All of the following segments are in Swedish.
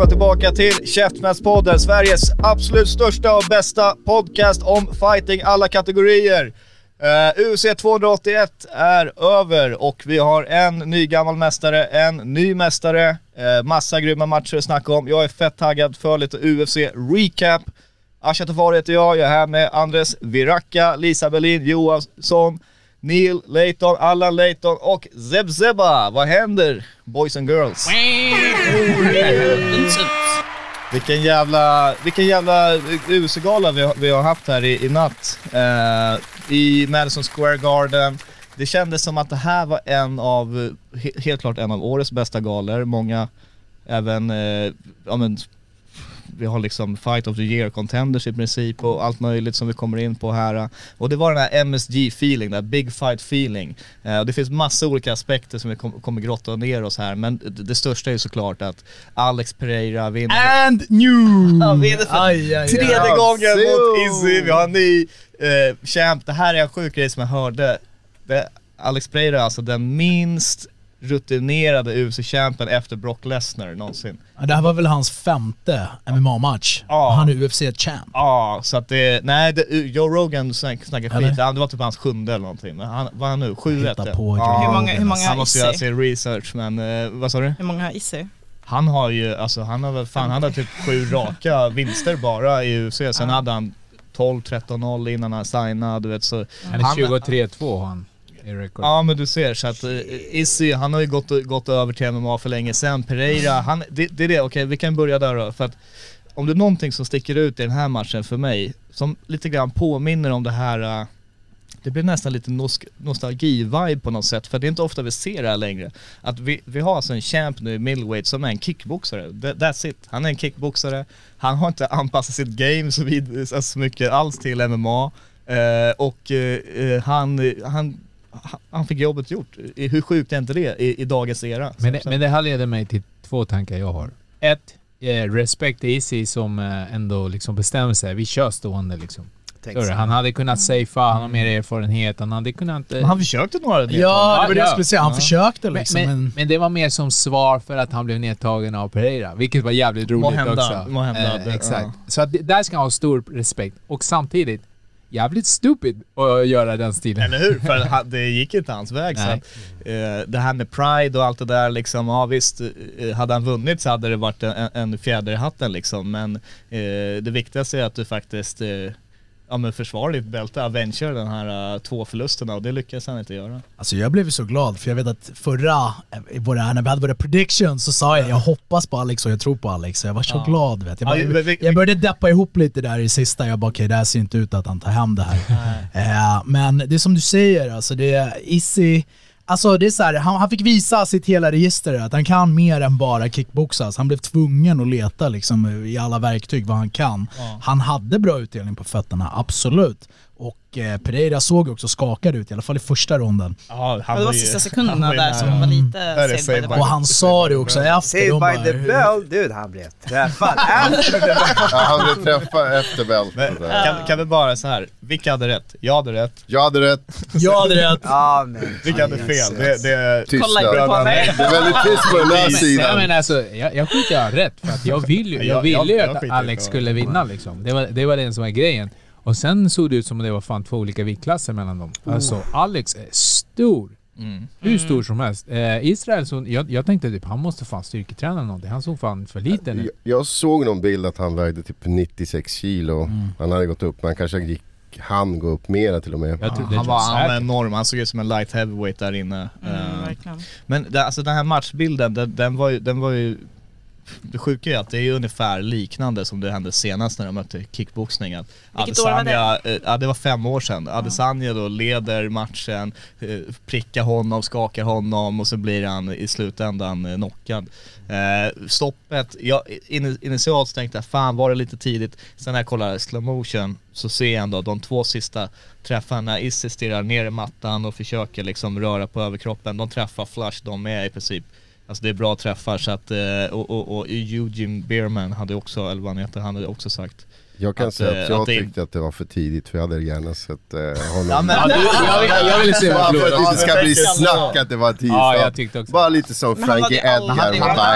Välkomna tillbaka till Käftsmällspodden, Sveriges absolut största och bästa podcast om fighting alla kategorier. Uh, UFC 281 är över och vi har en ny gammal mästare, en ny mästare, uh, massa grymma matcher att snacka om. Jag är fett taggad för lite UFC recap. Asha Tafari heter jag, jag är här med Andres Viracka, Lisa Berlin Johansson, Neil Layton, Allan Layton och Zeb Zeba. Vad händer boys and girls? Vilken jävla, vilken jävla UFC-gala vi, har- vi har haft här i, i natt. Eh, I Madison Square Garden. Det kändes som att det här var en av, he, helt klart en av årets bästa galor. Många även, eh, ja men, vi har liksom Fight of the Year contenders i princip och allt möjligt som vi kommer in på här. Och det var den här MSG-feeling, den här big fight feeling. Eh, och det finns massa olika aspekter som vi kom, kommer grotta ner oss här, men det, största är ju såklart att Alex Pereira vinner. And new! Han vinner för Aj, aj, tredje aj. gången Brasil! mot Izzy, vi har en ny eh, champ. Det här är en sjuk grej som jag hörde. Det, Alex Pereira är alltså den minst rutinerade UFC-champen efter Brock Lesnar någonsin. Ja, Det här var väl hans femte MMA-match. Ja. Han är UFC-champ. Ja, så att det, nej det, Joe Rogan snack, snackar skit, Ja, det var typ hans sjunde eller någonting. Men han, vad är han nu? Sju Hitta rätt? på, ja, Joe Hur många, hur många Han har måste göra sin research men, eh, vad sa du? Hur många har Issy? Han har ju, alltså han har väl fan, han har typ sju raka vinster bara i UFC, sen Ja. hade han 12-13-0 innan han signade, du vet så. Han är 23-2 han i record. Ja men du ser, så att uh, Izzy, han har ju gått, gått över till MMA för länge sedan. Pereira, han, det, det är det, okej vi kan börja där då. För att om det är någonting som sticker ut i den här matchen för mig, som lite grann påminner om det här uh, det blir nästan lite nostalgi-vibe på något sätt, för det är inte ofta vi ser det här längre. Att vi, vi har alltså en champ nu i middleweight som är en kickboxare, that's it. Han är en kickboxare, han har inte anpassat sitt game så, vid, så mycket alls till MMA. Eh, och eh, eh han, han, han fick jobbet gjort. Hur sjukt är inte det i, i dagens era? Men, det, men det här leder mig till två tankar jag har. Ett, eh, respect Easy som eh, ändå liksom bestämmer sig. Vi kör stående liksom. Han hade kunnat safea, han har mer erfarenhet, han hade kunnat... eh, Men han försökte några Ja, det var det jag Ja. skulle säga. Han Ja. försökte men, liksom. men, Men, men det var mer som svar för att han blev nedtagen av Pereira, vilket var jävligt roligt Måhända, också. måhända, Eh, exakt. ja. Så att där ska han ha stor respekt. Och samtidigt, jävligt stupid att göra den stilen. Eller hur? För det gick inte hans väg. Så att, eh, det här med pride och allt det där liksom, ja visst, eh, hade han vunnit så hade det varit en, en fjäder i hatten liksom. Men eh, det viktigaste är att du faktiskt eh, ja, men försvarar ditt bälte, avengerar den här uh, två förlusterna och det lyckades han inte göra. alltså jag blev så glad för jag vet att förra, eh, i våra, när vi hade våra predictions så sa jag jag hoppas på Alex och jag tror på Alex. Så jag var så Ja. glad vet jag. Ja, Bara, vi- jag började deppa ihop lite där i sista, jag bara okej det här ser inte ut att han tar hem det här. Eh, men det är som du säger, alltså det är Issy, Alltså det är så här, han, han fick visa sitt hela register, att han kan mer än bara kickboxas. Han blev tvungen att leta liksom i alla verktyg vad han kan. Han hade bra utdelning på fötterna, absolut. Och eh, Pereira såg också skakad ut, i alla fall i första ronden. Ja, han Det var ju- sista han sekunderna där som var lite är saved by. Och han sa det också efter. Saved by the bell. Dude, han blev träffad. Ja, han blev träffad efter bältet. kan, kan vi bara så här. vilka hade rätt? Jag hade rätt, Jag hade rätt. Jag hade rätt. Vilka hade fel? Det, det, Kolla inte på mig. Det är väldigt tyst på den här sidan. men alltså, jag, jag skiter jag har rätt för att jag vill ju, Jag- jag jag- ville ju jag att i Alex skulle vinna liksom. Det var, det var den som var grejen. Och sen såg det ut som att det var fan två olika viktklasser mellan dem. Alltså Alex är stor. Mm. Hur stor som helst. Eh, Israel, så, jag, jag tänkte typ han måste fan styrketräna eller någonting. Han såg fan för liten ut. Jag- Jag såg någon bild att han vägde typ 96 kilo. Han hade gått upp, men han kanske gick, han gå upp mera till och med. Det han, var, han var enorm, han såg ut som en light heavyweight där inne. Mm, verkligen. Men det, alltså den här matchbilden, den, den, var ju, den var ju det sjuka är att det är ungefär liknande som det hände senast när de mötte kickboxning. Att var det? Adesanya, eh, ja det var fem år sedan. Adesanya då leder matchen, eh, prickar honom, skakar honom och så blir han i slutändan eh, knockad. Stoppet, jag, in, initialt tänkte jag fan var det lite tidigt. Sen när jag kollar slow motion så ser jag ändå de två sista träffarna Isse stirrar ner i mattan och försöker liksom röra på överkroppen. De träffar flush de är i princip. Alltså det är bra träffar så att, eh, och, och, och Eugene Beerman hade också, eller vad han heter, han hade också sagt Jag kan Att, säga eh, att jag att det- tyckte att det var för tidigt för jag hade gärna sett eh, honom. Ja, men- Ja, du, jag, vill, jag vill se vad för att det inte ska bli snack att det var tisdag. Ja, jag tyckte också. Bara lite som Frankie Edgar,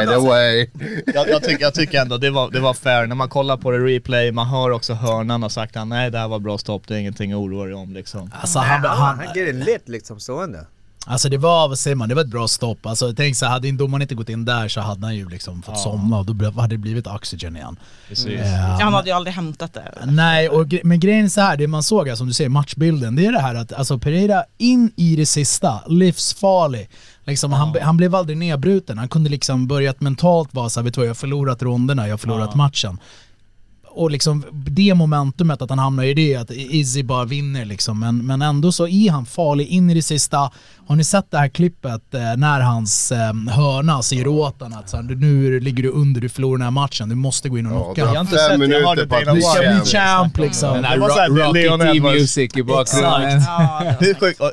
by the way. jag, jag, tycker, jag tycker ändå det var, det var fair, när man kollar på det replay, man hör också hörnan och sagt att nej det här var bra stopp, det är ingenting att oroa dig om liksom. Alltså han, Han, han, han getting lit liksom stående. Alltså det var, vad säger man, det var ett bra stopp. Alltså tänk så här, hade domaren inte gått in där så hade han ju liksom fått somna och då hade det blivit oxygen igen. Precis. Eh, Han hade ju aldrig hämtat det. Nej, och, men grejen är så här, det man såg, alltså, som du säger, matchbilden, det är det här att alltså, Pereira in i det sista, livsfarlig. Liksom, han, han blev aldrig nedbruten, han kunde liksom börjat mentalt vara såhär, vet du vad, jag har förlorat ronderna, jag har förlorat matchen. Och liksom det momentumet att han hamnar i det, att Izzy bara vinner liksom. Men, men ändå så är han farlig in i det sista. Har ni sett det här klippet eh, när hans eh, hörna säger åt honom att så här, nu ligger du under, du förlorar den här matchen, du måste gå in och Ja, knocka. du Jag har inte fem sett det, jag har minuter det på att Du ska bli champ. liksom. Här Det var så här, ro- Leon Rocky Edwards. T-music i bakgrunden. Ja,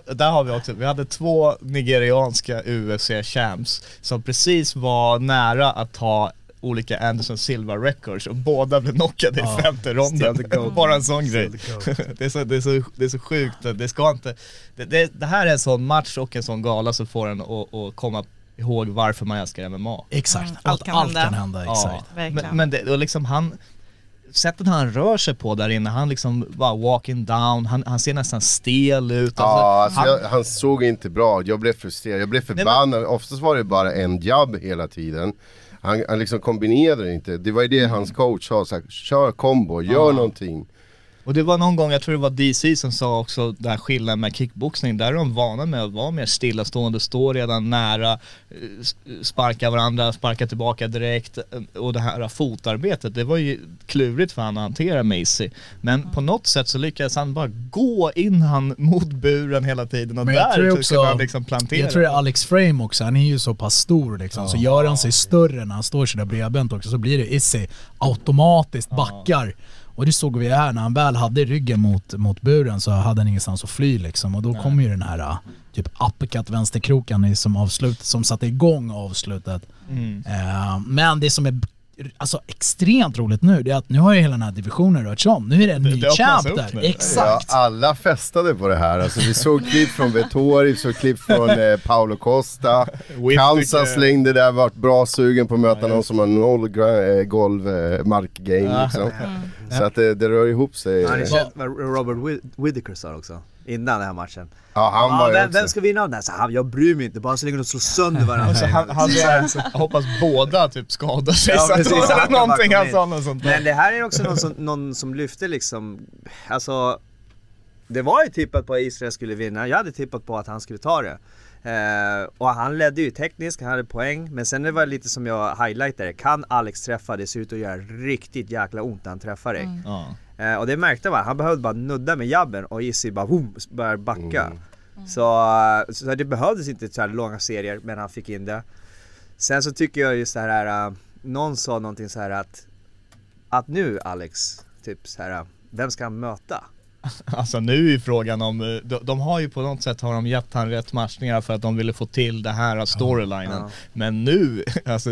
och där har vi också, vi hade två nigerianska UFC-champs som precis var nära att ta olika Anderson Silva records och båda blev knockade i femte ronden. Bara en sån grej. det, är så, det, är så, det är så sjukt, det ska inte... Det, det, det här är en sån match och en sån gala som får en att, att komma ihåg varför man älskar MMA. Exakt, Mm, allt, allt kan allt hända. kan hända. Exakt. Men, men det, och liksom han, sättet han rör sig på där inne, han liksom bara walking down, han, han ser nästan stel ut. Ja, alltså han, jag, han såg inte bra Jag blev frustrerad, jag blev förbannad. Oftast var det bara en jabb hela tiden. Han, han liksom kombinerade inte. Det var ju det hans coach sa, så här, kör kombo, gör någonting. Och det var någon gång, jag tror det var DC som sa också där skillnaden med kickboxning, där är de vana med att vara mer stillastående, stå redan nära, eh, sparka varandra, sparka tillbaka direkt. Eh, och det här fotarbetet, det var ju klurigt för han att hantera Macy. Men på något sätt så lyckades han bara gå in han mot buren hela tiden. Och Men jag tror där också- kunde han liksom plantera. Jag tror det är Alex Frame också, han är ju så pass stor liksom, så gör han sig större när han står sådär bredbent också så blir det Issy automatiskt backar. Och det såg vi här, när han väl hade ryggen mot, mot buren så hade han ingenstans att fly liksom och då kom ju den här uh, typ uppercut vänsterkroken som avslut, som satte igång avslutet. Mm. Eh, men det som är alltså, extremt roligt nu, det är att nu har ju hela den här divisionen rörts om. Nu är det en Det- ny det nu. Exakt. Ja, alla festade på det här. Alltså, vi såg klipp från Vettori, vi såg klipp från eh, Paolo Costa. Kansas slängde där, vart bra sugen på att möta någon som har noll eh, golv, eh, markgame liksom. Så att det, det rör ihop sig. Vad Robert Whit- Whittaker sa också? Innan den här matchen. Ja, han Ja, var vem, vem ska vinna av den här? Så han, jag bryr mig inte, bara så länge de slår sönder varandra. Så han, han jag hoppas båda typ skadar sig Ja, precis. bara någonting han sa något sånt där. Men det här är också någon som, någon som lyfte liksom, alltså Det var ju tippat på att Israel skulle vinna, jag hade tippat på att han skulle ta det eh, Och han ledde ju tekniskt, han hade poäng Men sen det var lite som jag highlightade, kan Alex träffa? Det ser ut att göra riktigt jäkla ont när han träffar dig Ja. Eh, Och det märkte man, han behövde bara nudda med jabben och Izzy bara boom, börjar backa Mm. så, så det behövdes inte så här långa serier men han fick in det Sen så tycker jag just det här, äh, någon sa någonting så här att Att nu Alex, typ så här, vem ska han möta? Alltså nu är ju frågan om, eh, de, de har ju på något sätt har de gett han rätt matchningar för att de ville få till det här storylinen. Ja. Men nu, alltså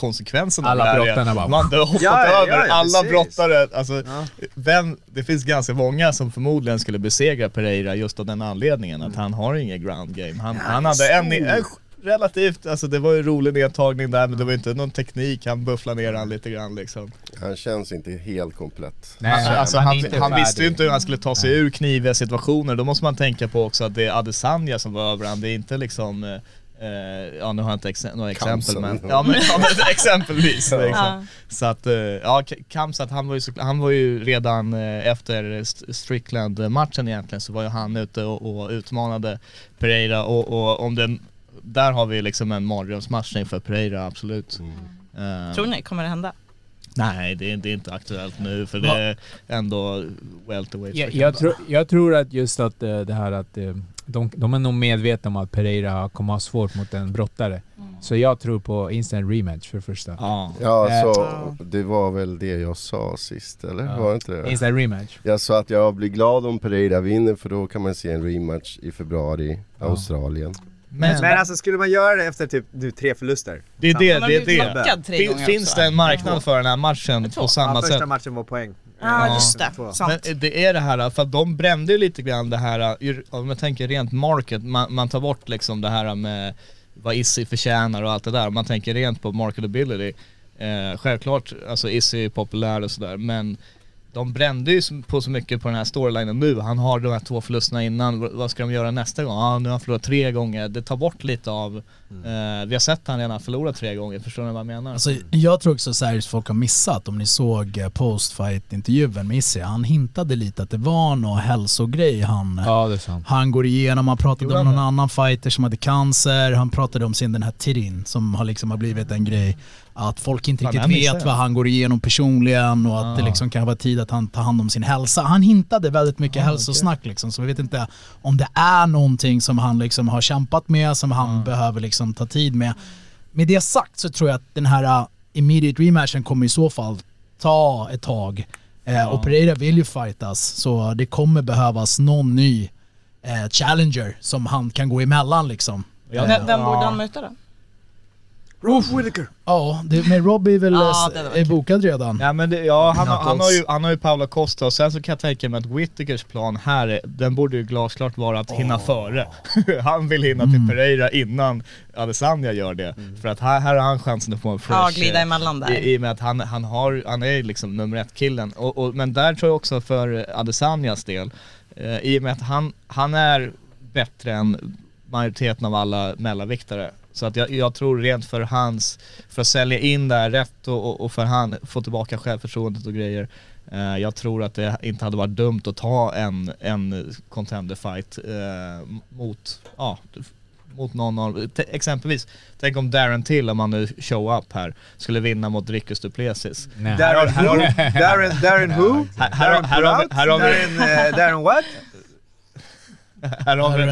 konsekvenserna Alla av det här är bara- Man har hoppat Ja, ja, över ja, alla precis. brottare, alltså Ja. vem, det finns ganska många som förmodligen skulle besegra Pereira just av den anledningen att han har inget ground game. Han, han hade en, en relativt, alltså det var ju en rolig nedtagning där men det var inte någon teknik, han bufflade ner han lite grann liksom. Han känns inte helt komplett. Nej, Alltså, är han, inte han visste ju inte hur han skulle ta sig ur kniviga situationer. Då måste man tänka på också att det är Adesanya som var över han. Det är inte liksom, eh, ja nu har jag inte ex några exempel men, ja men, ja, men exempelvis. Liksom. Så att, eh, ja Kamsat han var ju, han var ju redan eh, efter St- Strickland-matchen egentligen så var ju han ute och, och utmanade Pereira och, och om den, där har vi liksom en mardrömsmatchning för Pereira absolut. Eh, Tror ni, kommer det hända? Nej, det är, det är inte aktuellt nu för det är ändå welterweight. Jag, jag, tror, jag tror att just att eh, det här att eh, de, de är nog medvetna om att Pereira kommer ha svårt mot en brottare. Så jag tror på instant rematch för det första. Ja. Ja, Eh, så det var väl det jag sa sist, eller? Ja. Var det inte det? Instant rematch. Jag sa att jag blir glad om Pereira vinner för då kan man se en rematch i februari, Australien. Men, Men alltså skulle man göra det efter typ nu tre förluster? det är det, det är det. Fin, finns det en marknad för den här matchen på samma ja, första sätt? matchen var poäng. Ja, Eh, just det. Sant. Men det är det här, för att de brände ju lite grann det här, ur- om jag tänker rent market, man, man tar bort liksom det här med vad Issy förtjänar och allt det där. Man tänker rent på marketability. Eh, självklart, alltså Issy är populär och sådär men de brände ju på så mycket på den här storylinen nu. Han har de här två förlusterna innan. Vad ska de göra nästa gång? Ja, nu har han förlorat tre gånger. Det tar bort lite av... Eh, vi har sett han redan förlora tre gånger. Förstår ni vad jag menar? Alltså, jag tror också så här folk har missat, om ni såg eh, post-fight-intervjun med Issy, han hintade lite att det var någon hälsogrej han, Ja, det är sant. han går igenom. Han pratade om någon det? annan fighter som hade cancer, han pratade om sin den här Tirin som har liksom har blivit en grej. Att folk inte riktigt det vet jag. vad han går igenom personligen och att det Ah. liksom kan vara tid att han tar hand om sin hälsa. Han hintade väldigt mycket Ah, hälsosnack liksom, så vi vet inte om det är någonting som han liksom har kämpat med, som han Ah. behöver liksom ta tid med. Med det sagt så tror jag att den här uh, immediate rematchen kommer i så fall ta ett tag. Eh, och Pereira vill ju fightas, så det kommer behövas någon ny eh, challenger som han kan gå emellan liksom. Ja, Vem, vem borde han möta då? Rob Whittaker. Ja, det, men Robbie är väl Ja, eh, är bokad redan. Ja men det, ja han, har- han, Knuckles. har ju, han har ju Paula Costa och sen så kan jag tänka mig att Whittakers plan här, är, den borde ju glasklart vara att hinna före. han vill hinna Mm. till Pereira innan Adesanya gör det. För att här, här har han chansen att få en fresh... Ja, glida eh, emellan där. I, I och med att han, han, har, han är liksom nummer ett killen. Och, och, men där tror jag också för Adesanyas del, eh, i och med att han, han är bättre än majoriteten av alla mellanviktare. Så att jag, jag tror rent för hans, för att sälja in det här rätt och, och, för han få tillbaka självförtroendet och grejer. Eh, jag tror att det inte hade varit dumt att ta en, en contender fight eh, mot, ja, mot någon av, exempelvis, tänk om Darren Till, om han nu show up här, skulle vinna mot Rickus Duplessis. Darren who? Darren, Darren who? Darren, eh, Darren what? Här, har vi,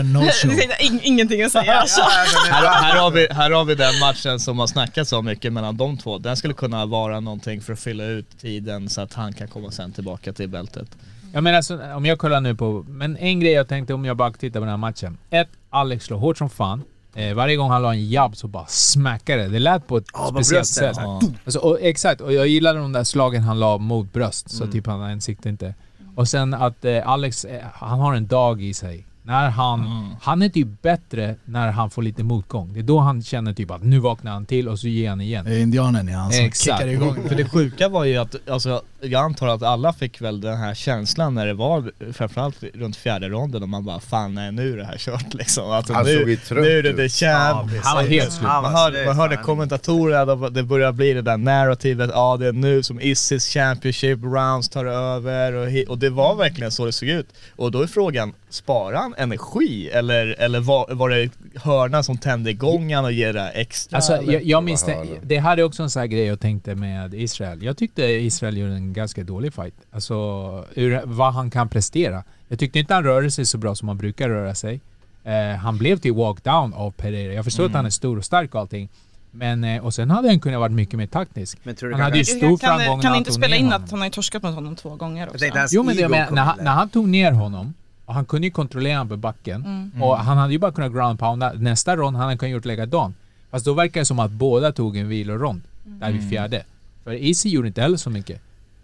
ing- ingenting att säga alltså. här, här, har vi, här har vi den matchen som har snackats om mycket mellan de två. Den skulle kunna vara någonting för att fylla ut tiden så att han kan komma sen tillbaka till bältet. Jag menar alltså, om jag kollar nu på... Men en grej jag tänkte om jag bara tittar på den här matchen. Ett, Alex slår hårt som fan. Eh, varje gång han la en jabb så bara smackade det. Det lät på ett på speciellt sätt. Ja. Alltså, och, exakt, och jag gillade de där slagen han la mot bröst. Så Mm. typ han ansikte inte. Och sen att eh, Alex, eh, han har en dag i sig. När han, Mm. han är typ bättre när han får lite motgång. Det är då han känner typ att nu vaknar han till och så ger han igen. Det är indianen ja, han som Exakt. kickar igång. För det sjuka var ju att, alltså, jag antar att alla fick väl den här känslan när det var framförallt runt fjärde ronden och man bara fan nej nu är det här kört liksom. Alltså, Han nu, såg ju trött nu är det ut. the champ. Han var helt slut. Man hörde, man hörde kommentatorerna, det börjar bli det där narrativet, ja det är nu som Issis Championship rounds tar över och, och det var verkligen så det såg ut. Och då är frågan, sparar han energi eller, eller var, var det hörnan som tände igång han och ger det extra? Alltså eller? jag, jag minns det, hörna. det här är också en sån här grej jag tänkte med Israel. Jag tyckte Israel gjorde en ganska dålig fight. Alltså ur vad han kan prestera. Jag tyckte inte han rörde sig så bra som han brukar röra sig. Eh, han blev till walkdown av Pereira. Jag förstår att han är stor och stark och allting. Men, eh, och sen hade han kunnat varit mycket mer taktisk. Men tror du Han hade ju stor kan, framgång när kan han inte spela in honom. att han har torskat mot honom två gånger också? Jo men det, men, när, han, när han tog ner honom, och han kunde ju kontrollera honom på backen, och han hade ju bara kunnat ground pounda. Nästa rond hade han kunnat gjort likadant. Fast då verkar det som att båda tog en vilorond, där vid fjärde. För Easy gjorde inte heller så mycket.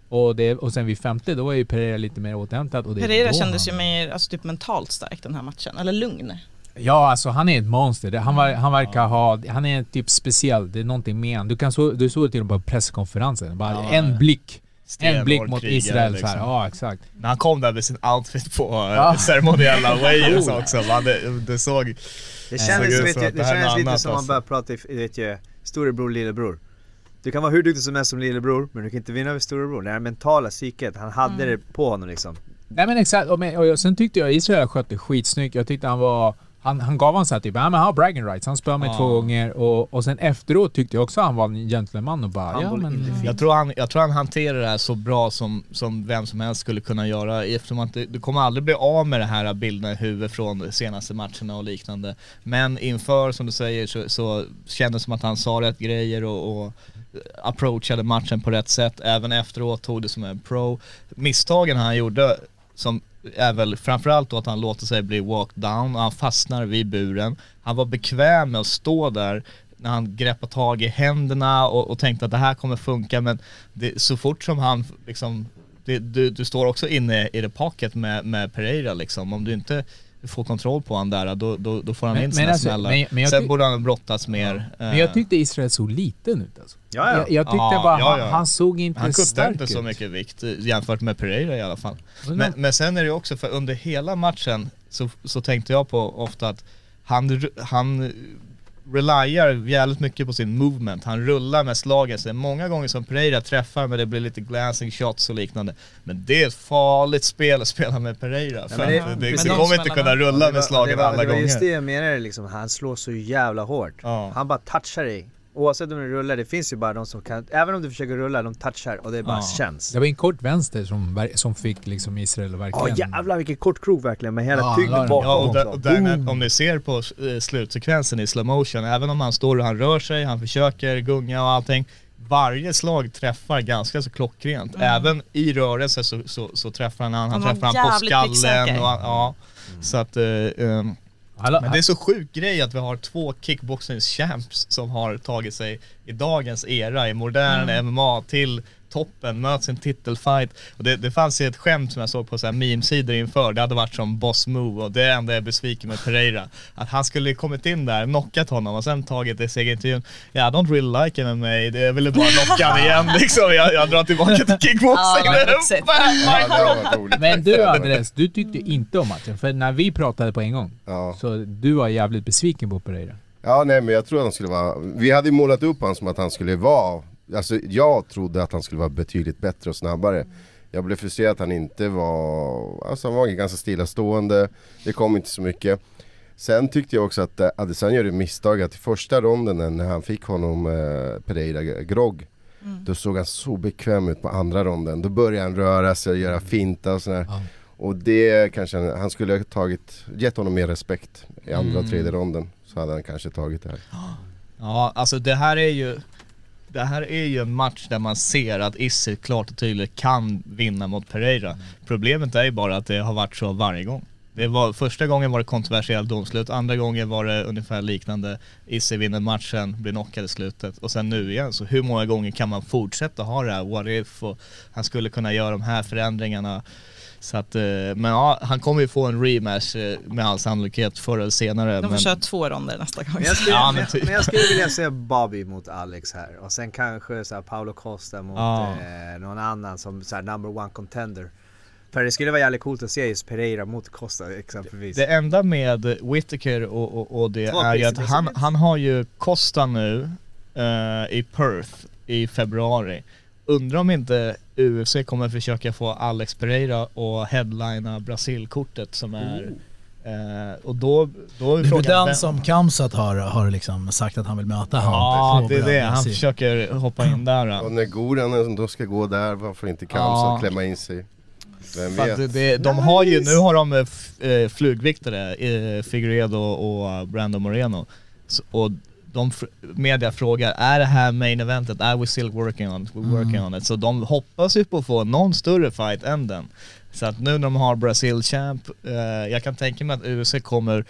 Och, det, och sen vid femte, då var ju Pereira lite mer återhämtad. Och det Pereira kändes ju han, mer alltså, typ mentalt stark den här matchen, eller lugn. Ja, alltså han är ett monster. Han, var, han verkar ha... Han är typ speciell. Det är någonting med han. Du, kan så, du såg det till och med på presskonferensen. Bara Ja, en ja. blick. En blick mot Israel så här. liksom. Ja, exakt. När han kom där med sin outfit på Ja. ja. ceremoniella waves också, man, det, det såg... Det såg kändes, ut vet som du, att det kändes lite som man börjar prata, i- vet ju, storebror, lillebror. Du kan vara hur duktig som helst som lillebror, men du kan inte vinna över storebror. Det här mentala psyket, han hade Mm. det på honom liksom. Nej men exakt, och, men, och jag- sen tyckte jag Israel skötte skitsnyggt. Jag tyckte han var... han, han gav han så här typ, ja men han har bragging rights, han spöade mig Ja. två gånger och, och sen efteråt tyckte jag också han var en gentleman och bara, ja men... Jag tror, han, jag tror han hanterar det här så bra som, som vem som helst skulle kunna göra eftersom att du, du kommer aldrig bli av med det här bilderna i huvudet från de senaste matcherna och liknande. Men inför, som du säger, så, så kändes det som att han sa rätt grejer och, och approachade matchen på rätt sätt. Även efteråt tog det som en pro. Misstagen han gjorde, som är väl framförallt då att han låter sig bli walked down och han fastnar vid buren. Han var bekväm med att stå där när han greppade tag i händerna och, och tänkte att det här kommer funka men det, så fort som han liksom, det, du, du står också inne i det pocket med, med Pereira liksom. Om du inte får kontroll på han där då, då, då får han Men- in men sina alltså, smällar. men- men jag Sen borde han brottas mer. Men jag tyckte Israel såg liten ut alltså. Ja, ja. Jag, jag tyckte Ja, bara, ja, han, ja. han såg inte Han stark inte så ut. mycket vikt eh, jämfört med Pereira i alla fall. Men- Men, sen är det också för under hela matchen så, så tänkte jag på ofta att han, han reliar jävligt mycket på sin movement. Han rullar med slagen. Så det är många gånger som Pereira träffar men det blir lite glancing shots och liknande. Men det är ett farligt spel att spela med Pereira. För men det- att det, men det, de kommer inte kunna rulla var- med slagen var, alla det var just det gånger. jag menade liksom, han slår så jävla hårt. Ja. Han bara touchar dig. Oavsett om du rullar, det finns ju bara de som kan, även om du försöker rulla, de touchar och det bara Ja. känns. Det var en kort vänster som, som fick liksom Israel att Ja verkligen... jävlar vilken kort krok verkligen med hela Ja, tyngden den. bakom Ja, och, där, och där, när- om ni ser på eh, slutsekvensen i slow motion, även om han står och han rör sig, han försöker gunga och allting. Varje slag träffar ganska så klockrent. Även i rörelse så, så, så träffar han han, han träffar han på skallen och ja. Så att, eh, Alla, men det är så sjuk grej att vi har två kickboxings-champs som har tagit sig i dagens era, i modern Mm. MMA till toppen, möts i en titelfight. Och det, det fanns ju ett skämt som jag såg på så här meme-sidor inför, det hade varit som boss move och det enda jag är besviken med Pereira. Att han skulle kommit in där, knockat honom och sen tagit det i segerintervjun. Ja, I don't really like MMA, det jag ville bara knocka honom igen liksom. Jag, jag drar tillbaka till kickboxing. Ja, det men du Andres, du tyckte inte om matchen. För när vi pratade på en gång, Ja. så du var jävligt besviken på Pereira. Ja nej men jag tror att han skulle vara, vi hade ju målat upp honom som att han skulle vara, alltså jag trodde att han skulle vara betydligt bättre och snabbare. Jag blev frustrerad att han inte var, alltså han var ganska stillastående, det kom inte så mycket. Sen tyckte jag också att eh, Adesanya gjorde misstag att i första ronden när han fick honom, eh, Pereira, grogg, då såg han så bekväm ut på andra ronden. Då började han röra sig och göra finta och sådär. Ja. Och det kanske han, han skulle ha tagit, gett honom mer respekt i andra och tredje ronden. Så hade han kanske tagit det här. Ja, alltså det här är ju det här är ju en match där man ser att Isse klart och tydligt kan vinna mot Pereira. Problemet är ju bara att det har varit så varje gång. Det var, första gången var det kontroversiellt domslut, andra gången var det ungefär liknande. Isse vinner matchen, blir knockad i slutet och sen nu igen. Så hur många gånger kan man fortsätta ha det här what if och han skulle kunna göra de här förändringarna. Så att, eh, men ja, han kommer ju få en rematch eh, med all sannolikhet förr eller senare. De får men, köra två ronder nästa gång. Men jag, skulle, Ja, men men, typ. men jag skulle vilja se Bobby mot Alex här och sen kanske så här Paolo Costa mot Ja. eh, någon annan som så här number one contender. För det skulle vara jävligt coolt att se just Pereira mot Costa exempelvis. Det enda med Whittaker och, och, och det Två är ju att han, han har ju Costa nu eh, i Perth i februari. Undrar om inte UFC kommer försöka få Alex Pereira och headlina Brasilkortet som är eh, och då, då är Det är den som Kamsat har, har liksom sagt att han vill möta honom. Ja det är det, han försöker hoppa in där. Och då. när Goran då ska gå där, varför inte Kamsa Ja. klämma in sig? Vem att vet? det, det, de har ju, nu har de eh, f- eh, flugviktare, eh, Figueredo och Brandon Moreno. Så, och de media frågar, är det här main eventet? Are we still working on it? We're working on it. Så de hoppas ju på att få någon större fight än den. Så att nu när de har Brasil Champ, eh, jag kan tänka mig att UFC kommer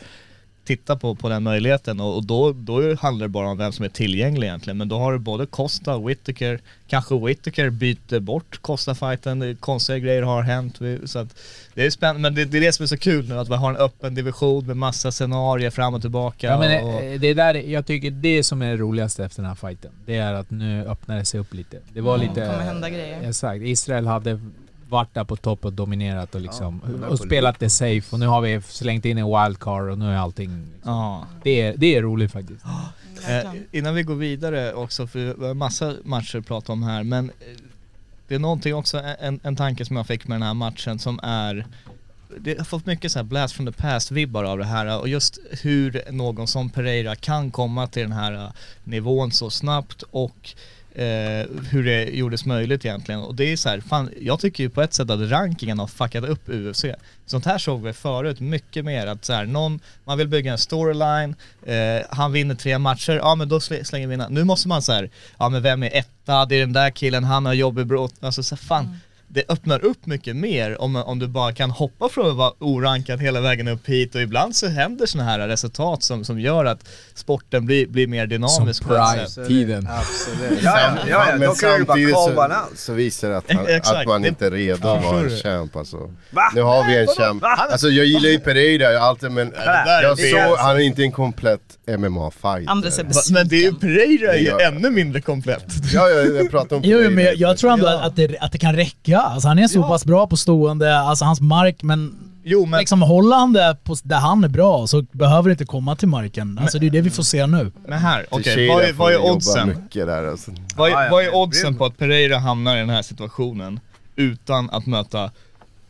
titta på, på den möjligheten och, och då, då handlar det bara om vem som är tillgänglig egentligen. Men då har du både Costa och Whittaker, kanske Whittaker byter bort Costa-fighten, konstiga grejer har hänt. Så att det är spännande, men det, det är det som är så kul nu, att vi har en öppen division med massa scenarier fram och tillbaka. Ja, men och, det är där, jag tycker det som är det roligaste efter den här fighten, det är att nu öppnar det sig upp lite. Det var Mm, lite... det kommer hända grejer. Exakt. Israel hade varit där på topp och dominerat och liksom, Ja, och spelat det safe och nu har vi slängt in en wildcard och nu är allting... Liksom, ja. det, är, det är roligt faktiskt. Eh, innan vi går vidare också, för vi har massa matcher att prata om här, men eh, det är någonting också, en, en tanke som jag fick med den här matchen som är det har fått mycket så här blast from the past-vibbar av det här och just hur någon som Pereira kan komma till den här eh, nivån så snabbt och eh, hur det gjordes möjligt egentligen. Och det är så här, fan, jag tycker ju på ett sätt att rankingen har fuckat upp UFC. Sånt här såg vi förut mycket mer, att så här, någon, man vill bygga en storyline, eh, han vinner tre matcher, ja men då slänger vi in Nu måste man så här, ja men vem är etta, det är den där killen, han har jobbig brott, alltså så här, fan mm det öppnar upp mycket mer om, om du bara kan hoppa från att vara orankad hela vägen upp hit och ibland så händer sådana här resultat som, som gör att sporten blir, blir mer dynamisk. Som. Pride-tiden. Absolut. Ja, ja, ja, ja. men samtidigt så, så visar det att, han, Exakt. att man Det- inte är redo att vara en champ alltså. Va? Nu har vi en champ. Alltså jag gillar ju Pereira alltid men jag såg, det. han är inte en komplett MMA-fighter. Men det är ju. Pereira är ju ännu mindre komplett. Ja, ja, jag pratar om Jo, Pereira. men jag, jag tror ändå att, det, att det kan räcka. Alltså, han är så Ja. pass bra på stående, alltså hans mark, men Jo men, liksom håller han det på, där han är bra så behöver det inte komma till marken. Alltså det är det vi får se nu. men här, okej, Teixeira vad är, vad är oddsen? där alltså. Vad är, ja, vad är men- oddsen på att Pereira hamnar i den här situationen utan att möta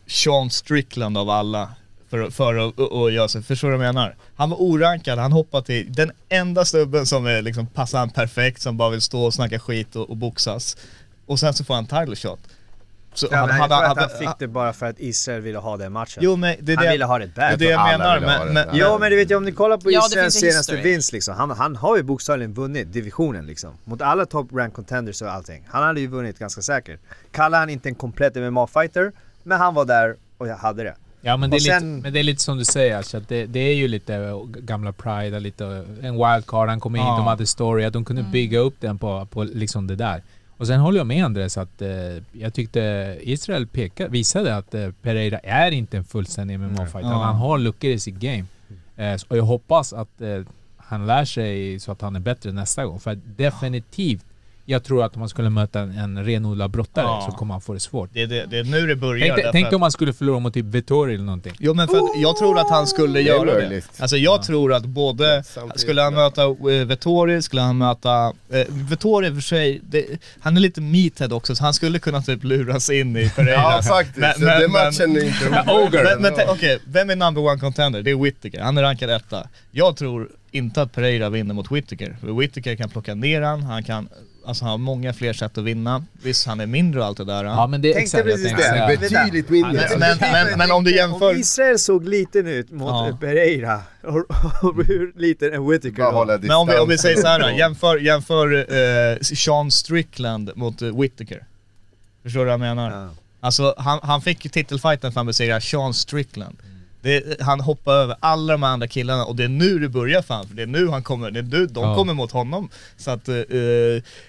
Sean Strickland av alla för, för att att- att göra sig, förstår du vad jag menar? Han var orankad, han hoppade till den enda snubben som är liksom, passar han perfekt, som bara vill stå och snacka skit och, och boxas. Och sen så får han title shot. Så Ja, han, men hade, hade, han fick det bara för att Israel ville ha den matchen. Jo men det är han det, ville ha det det är det jag menar, ville ha men, det. men, Ja. Men du vet ju om ni kollar på Ja, det Israels senaste history. vinst liksom. Han, han har ju bokstavligen vunnit divisionen liksom. Mot alla top rank contenders och allting. Han hade ju vunnit ganska säkert. Kallar han inte en komplett MMA-fighter, men han var där och jag hade det. Ja men det, är sen- lite, men det är lite som du säger, så att det, det är ju lite gamla Pride, lite en wildcard, han kom in, Ja. de hade story, att de kunde bygga upp den på, på liksom det där. Och sen håller jag med Andres att eh, jag tyckte Israel pekade, visade att eh, Pereira är inte en fullständig MMA-fighter. Ja. Han har luckor i sitt game. Eh, och jag hoppas att eh, han lär sig så att han är bättre nästa gång. För definitivt, jag tror att om man skulle möta en, en renodlad brottare Ja. så kommer han få det svårt. det, är det, det är nu det börjar. Tänk, tänk att- om man skulle förlora mot typ Vettori eller någonting. Jo men för att jag tror att han skulle Det göra det. möjligt. Alltså jag tror att både, skulle han möta uh, Vettori, skulle han möta, uh, Vettori för sig, det, han är lite meathead också så han skulle kunna typ luras in i Pereira. Ja faktiskt, Men- men- den men- matchen är inte Men, men tänk- okej, vem är number one contender? Det är Whittaker, han är rankad etta. Jag tror inte att Pereira vinner mot Whittaker, för Whittaker kan plocka ner han, han kan, alltså han har många fler sätt att vinna. Visst, han är mindre och allt det där. Ja men det är Tänkte exakt, jag precis tänkte det. Det är betydligt mindre. men, men, men om du jämför... Om Israel såg liten ut mot Ja. Pereira, och, och hur liten Bara hålla var. Men om vi, om vi säger så här, jämför, jämför eh, Sean Strickland mot uh, Whittaker. Förstår du vad jag menar? Ja. Alltså han, han fick titelfighten för att besegra Sean Strickland. Det, han hoppar över alla de andra killarna och det är nu det börjar fan, för det är nu han kommer, det är nu de Ja. kommer mot honom. Så att, eh,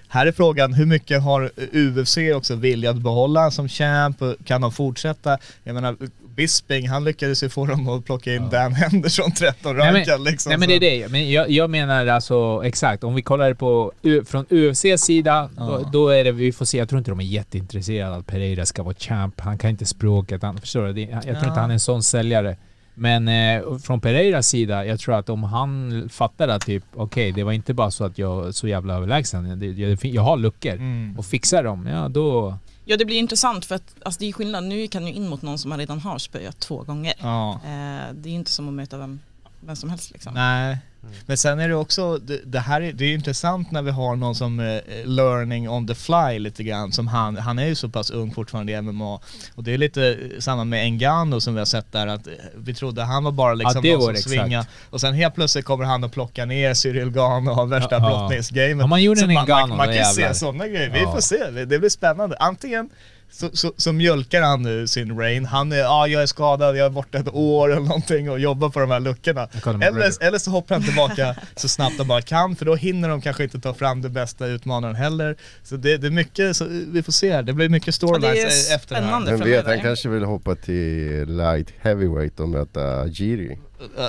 här är frågan, hur mycket har UFC också vilja att behålla som champ? Kan de fortsätta? Jag menar, Bisping, han lyckades ju få dem att plocka in Dan Henderson 13 Nej, rankad liksom. nej men det är det, men jag, jag menar alltså exakt, om vi kollar på från UFCs sida, då, då är det, vi får se, jag tror inte de är jätteintresserade att Pereira ska vara champ, han kan inte språket, han, förstår du? Jag tror Ja. inte han är en sån säljare. Men eh, från Pereiras sida, jag tror att om han fattar att typ, okej det var inte bara så att jag är så jävla överlägsen, jag, jag har luckor Mm. och fixar dem, ja då... Ja det blir intressant för att alltså, det är skillnad, nu kan du in mot någon som man redan har spöat två gånger. Ja. Eh, det är inte som att möta vem, vem som helst liksom. Nej. Men sen är det också, det, det här är, det är intressant när vi har någon som eh, learning on the fly lite grann, som han, han är ju så pass ung fortfarande i MMA. Och det är lite eh, samma med Ngannou som vi har sett där, att eh, vi trodde han var bara liksom det någon som det, svinga exakt. och sen helt plötsligt kommer han och plockar ner Cyril Gahn och har värsta Ja, ja. brottningsgamet. Ja, man gjorde Så en man, Ngannou, man, man då kan ju se sådana grejer, vi Ja. får se, det blir spännande. Antingen så, så, så mjölkar han nu sin rain, han är, ja ah, jag är skadad, jag är borta ett år eller någonting och jobbar på de här luckorna. Eller, eller så hoppar han tillbaka så snabbt de bara kan, för då hinner de kanske inte ta fram det bästa utmanaren heller. Så det, det är mycket, så vi får se här, det blir mycket storylines är efter det här. Vem vet, han kanske vill hoppa till light heavyweight och möta Giri.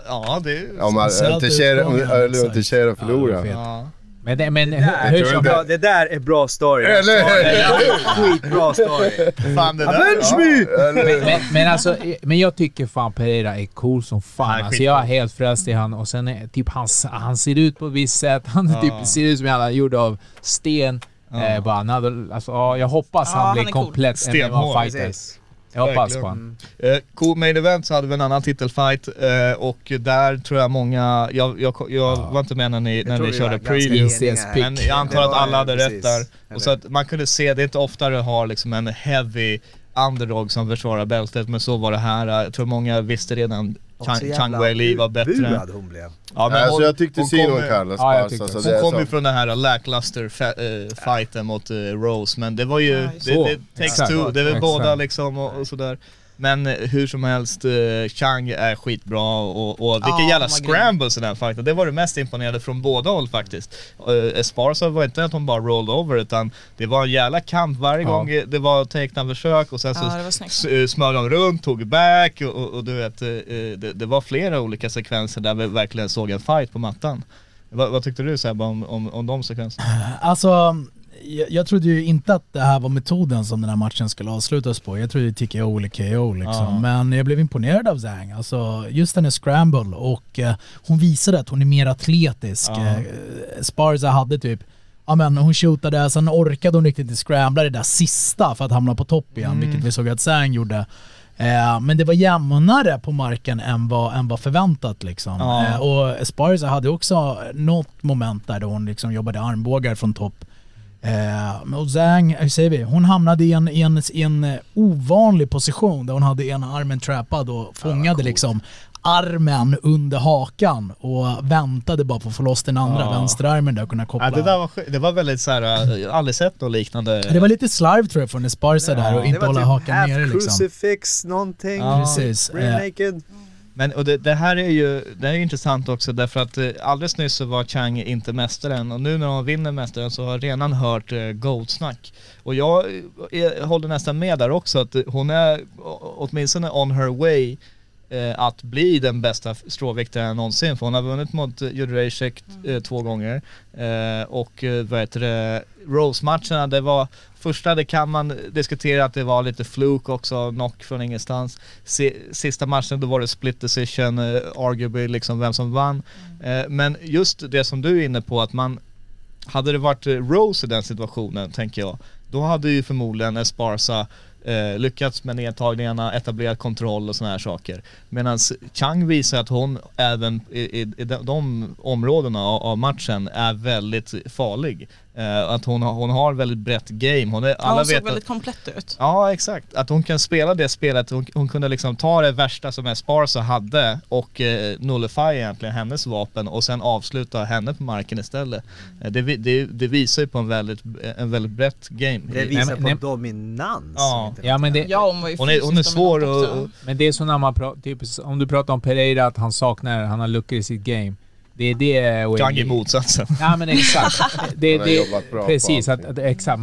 Ja, det är han- Speciellt om exakt. Teixeira förlorar. Ja. Men, det, men hur, Där, hur som bra, det där är bra story. Eller hur? Skitbra story. Fan det där, Avenge ja. me! men, men, men alltså, men jag tycker fan Pereira är cool som Han fan. är Alltså jag är helt frälst i han och sen är typ han, han ser ut på ett visst sätt. Han Ja. typ ser ut som han är gjord av sten. Ja. Eh, bara, another, alltså, ja, jag hoppas Ja, han han blir cool. komplett Stenhård, MMA-fighter. Jag hoppas Verkligen. på han. Eh, cool main event så hade vi en annan titelfight eh, och där tror jag många, jag, jag, jag var inte med när ni, när ni vi körde preview. Men jag antar att alla hade precis. rätt där. Eller- Och så att man kunde se, det är inte ofta du har liksom en heavy underdog som försvarar bältet men så var det här. Jag tror många visste redan Chang, Chang Wei Li var bättre. hon blev. Ja, men alltså hon- jag tyckte kommer- Carlos Ja, jag Barca. tyckte så också. det Hon kom ju från den här lackluster fa- eh, fighten mot eh, Rose men det var ju, Ja, det, det. det takes two, det Exakt. båda liksom och, och sådär. Men eh, hur som helst, eh, Chang är skitbra och, och vilka Ja, jävla scrambles i den fighten. Det var det mest imponerande från båda håll faktiskt. Uh, Esparza var inte att hon bara rolled over utan det var en jävla kamp varje Ja. gång det var takedown-försök och sen så Ja, det var snyggt. s- eh, smög de runt, tog back och, och, och du vet, eh, eh, det, det var flera olika sekvenser där vi verkligen såg en fight på mattan. Vad, vad tyckte du Sebbe om, om, om de sekvenserna? Alltså, jag, jag trodde ju inte att det här var metoden som den här matchen skulle avslutas på. Jag trodde TKO eller KO liksom. Ja. Men jag blev imponerad av Zhang. Alltså, just hennes scramble och eh, hon visade att hon är mer atletisk. Ja. Eh, Sparza hade typ Ja men hon shootade, sen orkade hon riktigt inte scrambla det där sista för att hamna på topp igen, Mm. vilket vi såg att Zhang gjorde. Eh, men det var jämnare på marken än vad, än vad förväntat liksom. Ja. Eh, och Esparza hade också något moment där då hon liksom jobbade armbågar från topp. Eh, och Zhang, hur säger vi, hon hamnade i en, i, en, i en eh, ovanlig position där hon hade ena armen trappad och fångade liksom armen under hakan och väntade bara på att få loss den andra Ja. vänsterarmen där och kunna koppla. Ja, det, där var, det var väldigt såhär, jag har aldrig sett något liknande. det var lite slarv tror jag från Esparza där och det inte var hålla typ hakan half nere liksom. crucifix någonting. Ja. Precis. Rear Eh, naked. Men och det, det här är ju, det är intressant också därför att eh, alldeles nyss så var Chang inte mästaren och nu när hon vinner mästaren så har jag redan hört eh, goldsnack. Och jag, eh, jag håller nästan med där också att hon är åtminstone on her way eh, att bli den bästa stråviktaren någonsin för hon har vunnit mot Jurajek eh, två gånger eh, och vad heter det, Rose-matcherna det var Första det kan man diskutera att det var lite fluk också, knock från ingenstans. Si- Sista matchen då var det split decision, eh, arguably liksom vem som vann. Eh, men just det som du är inne på att man, hade det varit eh, Rose i den situationen tänker jag, då hade ju förmodligen Esparza eh, lyckats med nedtagningarna, etablerat kontroll och sådana här saker. Medan Chang visar att hon även i, i, i de, de områdena av, av matchen är väldigt farlig. Eh, att hon, har- hon har väldigt brett game. Hon är, Ja, alla hon såg vet att, väldigt komplett ut. Ja exakt, att hon kan spela det spelet, hon, hon kunde liksom ta det värsta som Esparza hade och eh, nullify egentligen hennes vapen och sen avsluta henne på marken istället. Eh, det, det, det visar ju på en väldigt, en väldigt brett game. Det visar men- på nej. dominans. Ja. Ja men det, Ja, hon var ju Hon är, hon är svår och men det är så när man pratar, typ, om du pratar om Pereira att han saknar, han har luckor i sitt game. Det är det... Chang är motsatsen. Ja men exakt. Det, det, på precis, att, att, exakt.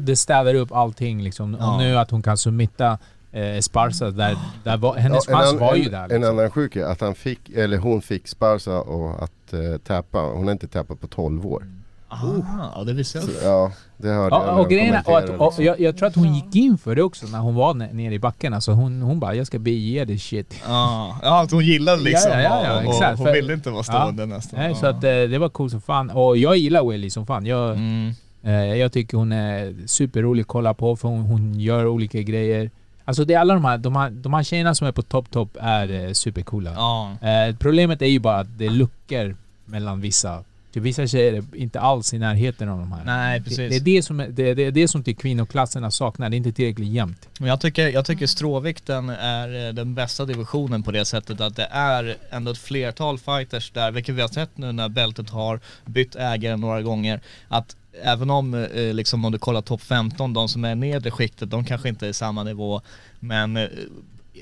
Det städar upp allting liksom. Ja. Och nu att hon kan submitta eh, Esparza, där, där var, hennes Ja, en an- var ju en, där. En Liksom. annan sjuk är att han fick, eller hon fick Sparsa och att uh, tappa. Hon har inte tappat på 12 år. Aha, ja det visste jag Så, ja, det hörde jag. Ja, när och grejen är, och, att, och, jag, jag tror att hon gick in för det också när hon var ne- nere i backen. Alltså hon, hon bara, jag ska bege det shit. Ja, ja att hon gillade liksom Ja, ja, ja, exakt. hon ville inte vara stående nästan. Nej, ja. så att eh, det var coolt som fan. Och jag gillar Willy som fan. Jag, mm. eh, jag tycker hon är superrolig att kolla på för hon, hon gör olika grejer. Alltså det är alla de här, de här, de här tjejerna som är på topp topp är eh, supercoola. Ja. Eh, problemet är ju bara att det är luckor mellan vissa. Typ vissa tjejer är inte alls i närheten av de här. Nej Det, precis. det, är det, som det, det är det som till kvinnoklasserna saknar, det är inte tillräckligt jämnt. Men jag tycker, jag tycker stråvikten är eh, den bästa divisionen på det sättet att det är ändå ett flertal fighters där, vilket vi har sett nu när bältet har bytt ägare några gånger, att även om, eh, liksom om du kollar topp 15, de som är nedre skiktet, de kanske inte är samma nivå, men eh,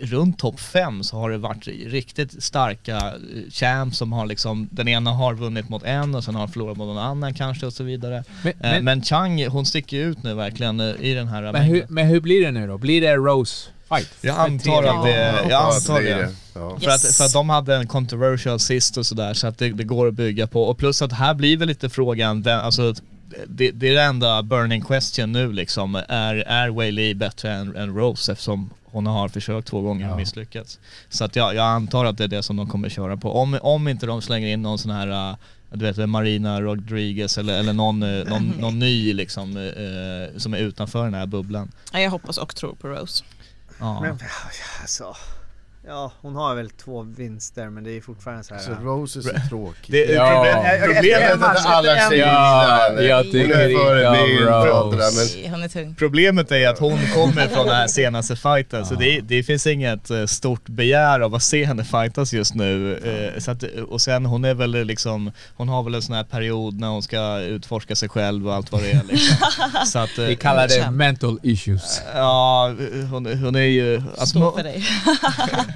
runt topp 5 så har det varit riktigt starka eh, champs som har liksom, den ena har vunnit mot en och sen har förlorat mot någon annan kanske och så vidare. Men, Eh, men, Men Chang, hon sticker ut nu verkligen eh, i den här men, hur, men hur blir det nu då? Blir det Rose fight? Jag antar att det, jag Ja, antar det. Ja. För att, för att de hade en controversial sist och sådär så att det, det går att bygga på. Och plus att här blir väl lite frågan, alltså det, det är det enda burning question nu liksom. Är, är Wayley bättre än, än Rose eftersom hon har försökt två gånger och Ja. misslyckats. Så att jag, jag antar att det är det som de kommer köra på. Om, om inte de slänger in någon sån här uh, du vet Marina Rodriguez eller, eller någon, eh, någon, någon ny liksom eh, som är utanför den här bubblan. Ja, jag hoppas och tror på Rose. Ja. Men alltså, ja hon har väl två vinster men det är fortfarande så här. Så Rose är så tråkig. Det, Ja. problemet, vet inte alla Ja, tjejer Ja, gillar jag henne. Hon är förebild men är problemet är att hon kommer från den här senaste fighten så det, det finns inget eh, stort begär av att se henne fightas just nu. Eh, Så att, och sen hon är väl liksom, hon har väl en sån här period när hon ska utforska sig själv och allt vad det är liksom. Så att, eh, Vi kallar det mental issues. Ja, hon, hon är ju... Alltså, Stå för dig.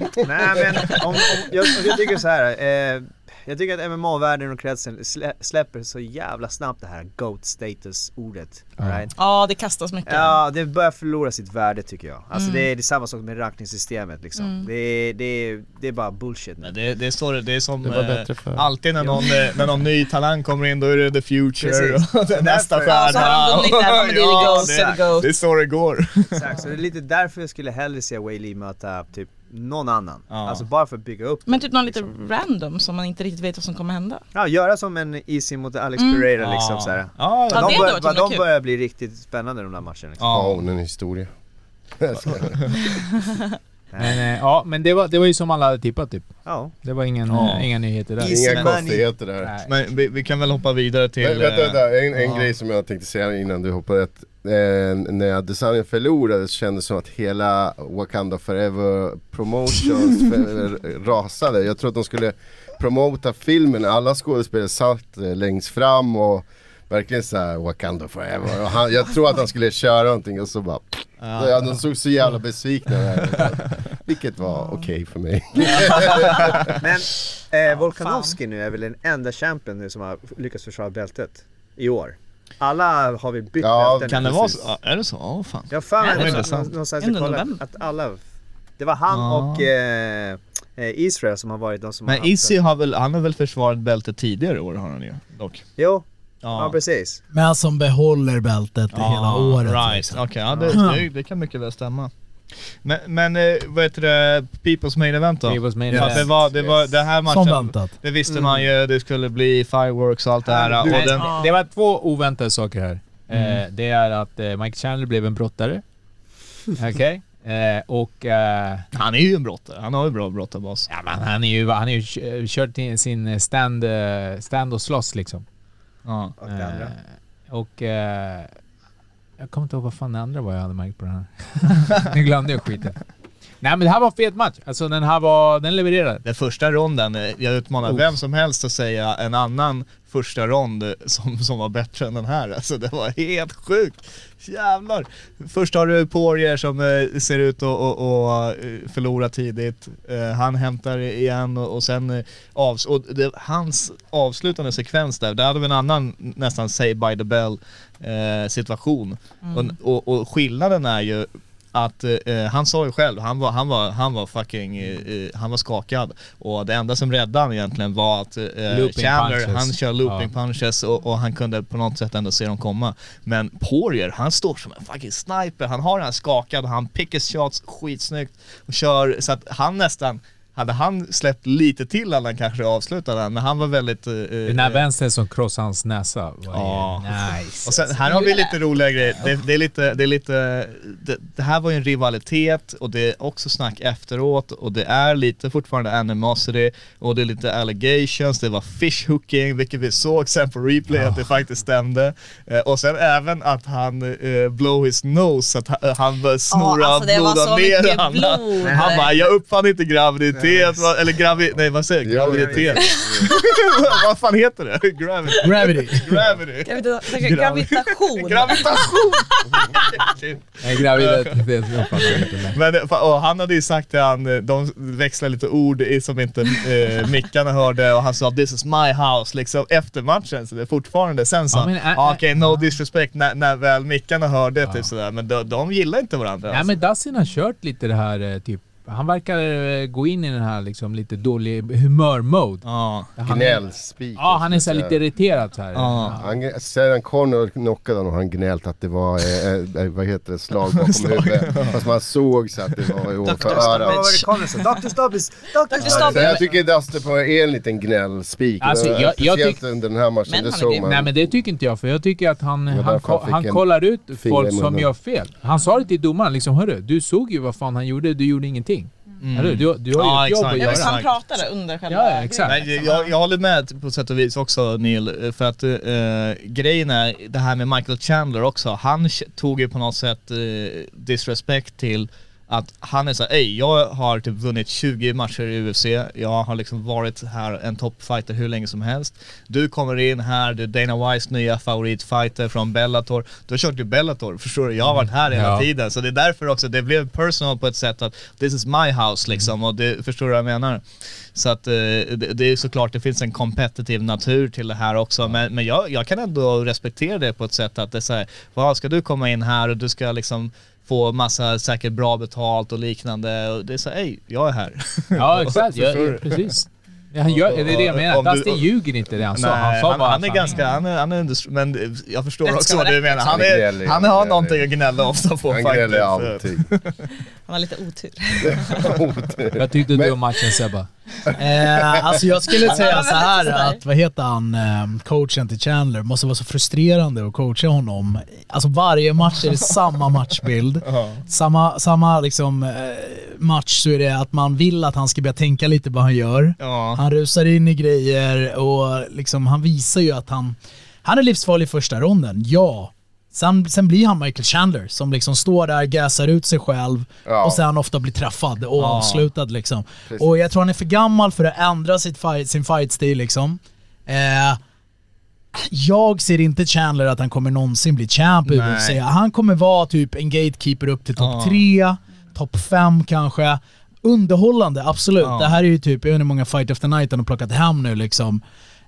Nej men om, om, jag, jag tycker så här. Eh, jag tycker att MMA-världen och kretsen slä, släpper så jävla snabbt det här GOAT status ordet. Right? Ja, det kastas mycket. Ja, det börjar förlora sitt värde tycker jag. Alltså Mm. det, är, det är samma sak med rankningssystemet liksom. Mm. Det, är, det, är, det är bara bullshit nu. Det, det, står, det är som Det var eh, alltid när någon, eh, när någon ny talang kommer in, då är det the future Precis. och det nästa stjärna. Ja, så har de vunnit där, men det är the GOAT, det det, det är så det går. Exakt, så det är lite därför jag skulle hellre se Wei Lee möta typ någon annan. Ja. Alltså bara för att bygga upp Men typ någon lite random som man inte riktigt vet vad som kommer hända. Ja, göra som en Easy mot Alex Mm. Pereira liksom såhär. Ja, Ja, de, bör, himla de börjar bli riktigt spännande de där matcherna liksom. ja. hon en historia. Men, eh, ja, men det var, det var ju som alla hade tippat typ. Ja. Det var ingen, Ja. eh, inga nyheter där. Inga konstigheter där. Nej. Men vi, vi kan väl hoppa vidare till... Men, vänta, eh, vänta, en, en ja. grej som jag tänkte säga innan du hoppade. Att, eh, när Adesanya förlorade så kändes det som att hela Wakanda Forever Promotions för, rasade. Jag tror att de skulle promota filmen, alla skådespelare satt eh, längst fram och verkligen såhär Wakanda Forever. Och han, jag tror att han skulle köra någonting och så bara ja. De såg så jävla besvikna ut. Vilket var okej för mig. Men eh, Volkanovski nu är väl den enda champion nu som har lyckats försvara bältet i år. Alla har vi bytt Ja, bälten. Kan det vara så? Ja, är det så? Åh fan. Jag har för Är mig det någonstans- sant? någonstans jag kollade att alla Det var han Ja. och eh, eh, Israel som har varit de som har Men haft Izzy har väl, han har väl försvarat bältet tidigare år har han ju dock. Jo, ja, precis. Men som behåller bältet hela året. Right, liksom. okej, ja, det, det, det kan mycket väl stämma. Men, men eh, vad heter det, People's Main Event då? People's Main Event. det var, det var, det här Som matchen, väntat. det visste Mm. man ju, det skulle bli fireworks och allt det här. Och den, Det var två oväntade saker här. Mm. Eh, det är att eh, Mike Chandler blev en brottare. Okej? Eh, och... Eh, han är ju en brottare, han har ju bra brottarbas. ja, men han är ju, han är ju kört in sin stand, eh, stand och slåss liksom. Ja. Och det andra. Eh, och... Eh, jag kommer inte ihåg vad fan det andra var jag hade märkt på den här. nu glömde jag skiten. Nej men det här var en fet match. Alltså den här var... Den levererade. Den första ronden, eh, jag utmanar Oh. vem som helst att säga en annan första rond som, som var bättre än den här. Alltså det var helt sjukt. Jävlar. Först har du Poirier som eh, ser ut att att, eh, förlora tidigt. Eh, han hämtar igen och, och sen eh, avs och det, hans avslutande sekvens där, där hade vi en annan nästan say by the bell eh, situation. Och, och, och skillnaden är ju att eh, han sa ju själv, han var, han var, han var fucking, eh, eh, han var skakad. Och det enda som räddade han egentligen var att eh, Looping Chandler, punches. han kör looping Ja. punches och, och han kunde på något sätt ändå se dem komma. Men Poirier, han står som en fucking sniper, han har den skakad, han pickes shots skitsnyggt och kör så att han nästan hade han släppt lite till hade han kanske avslutat den, men han var väldigt... eh, Den här eh, vänstern som krossade hans näsa var Ja. nice. och sen, här har vi lite roliga grejer. Det, det är lite, det är lite, det, det här var ju en rivalitet och det är också snack efteråt och det är lite fortfarande animosity och det är lite allegations, det var fishhooking vilket vi såg sen på replay att det faktiskt stämde. Eh, och sen även att han eh, blow his nose, så att han, han började snora alltså det var bloda så ner han. blod. Han bara, jag uppfann inte graviditet, va- eller gravi, nej vad säger jag? Ja, Graviditet. vad fan heter det? Gravity. Gravity. Gravity. Gravita- Gravitation. Gravitation! Nej, graviditet men- eh, och han hade ju sagt till han, eh, de växlade lite ord som inte eh, mickarna hörde och han sa 'This is my house' liksom efter matchen. Så det är fortfarande, sen sa Ja, han äh, ah, okej no disrespect när, när väl mickarna hörde typ sådär men de, de gillar inte varandra. Nej alltså. men Dustin har kört lite det här eh, typ han verkar eh, gå in i den här liksom lite dålig humör-mode. Ja. Han- Gnällspik. Ja, han är så här lite irriterad så här. Ja. Han, sedan Connor knockade honom har han gnällt att det var, eh, eh, vad heter det, slag bakom huvudet. Fast man såg så att det var ovanför örat. Dr. Stubbis! Dr. Stubbis! jag tycker Duster på är en liten gnällspik. Alltså, Eh, jag- jag Speciellt tyck- under den här matchen, Men det såg man. Nej men det tycker inte jag, för jag tycker att han, han, han kollar ut folk som gör fel. Han sa det till domaren liksom, hörru, du såg ju vad fan han gjorde, du gjorde ingenting. Eller, du, du har ju Ja, ett jobb exakt. att Ja, göra. visst, han pratade under själva Ja, ja, exakt. Nej, jag, jag håller med på sätt och vis också Neil, för att eh, grejen är det här med Michael Chandler också, han tog ju på något sätt eh, disrespect till att han är såhär, ej jag har typ vunnit 20 matcher i UFC, jag har liksom varit här en toppfighter hur länge som helst. Du kommer in här, du är Dana Whites nya favoritfighter från Bellator. Du har kört i Bellator, förstår du? Jag har varit här hela Ja. tiden. Så det är därför också, det blev personal på ett sätt att this is my house liksom och det, förstår du vad jag menar? Så att eh, det, det är såklart, det finns en kompetitiv natur till det här också. Men, men jag, jag kan ändå respektera det på ett sätt att det är såhär, vad ska du komma in här och du ska liksom få massa säkert bra betalt och liknande. Och det är så ej, jag är här. Ja exakt, ja, Förstår ja, du? precis. Ja, han gör, det är det jag menar, Dustin ljuger inte det han sa. Han sa han, bara han att är ganska, han är, han är industri- men jag förstår också vad du menar. liksom. Han, Han är är, gnällig, han han har är någonting att gnälla ofta på Han faktiskt. alltid. Han har lite otur. Vad tyckte du om matchen Sebba? Eh, alltså jag skulle säga så här att, vad heter han, eh, coachen till Chandler, måste vara så frustrerande att coacha honom. Alltså varje match är det samma matchbild. Samma, samma liksom, eh, match så är det att man vill att han ska börja tänka lite vad han gör. Han rusar in i grejer och liksom, han visar ju att han, han är livsfarlig i första ronden, ja. Sen, sen blir han Michael Chandler som liksom står där, gasar ut sig själv Ja. och sen ofta blir träffad och Ja. avslutad liksom. Precis. Och jag tror han är för gammal för att ändra sitt fight, sin fight-stil liksom. Eh, jag ser inte Chandler att han kommer någonsin bli champ i. UFC. Han kommer vara typ en gatekeeper upp till topp Ja. tre, topp fem kanske. Underhållande, absolut. Ja. Det här är ju typ, jag vet inte hur många fight of the night han har plockat hem nu liksom.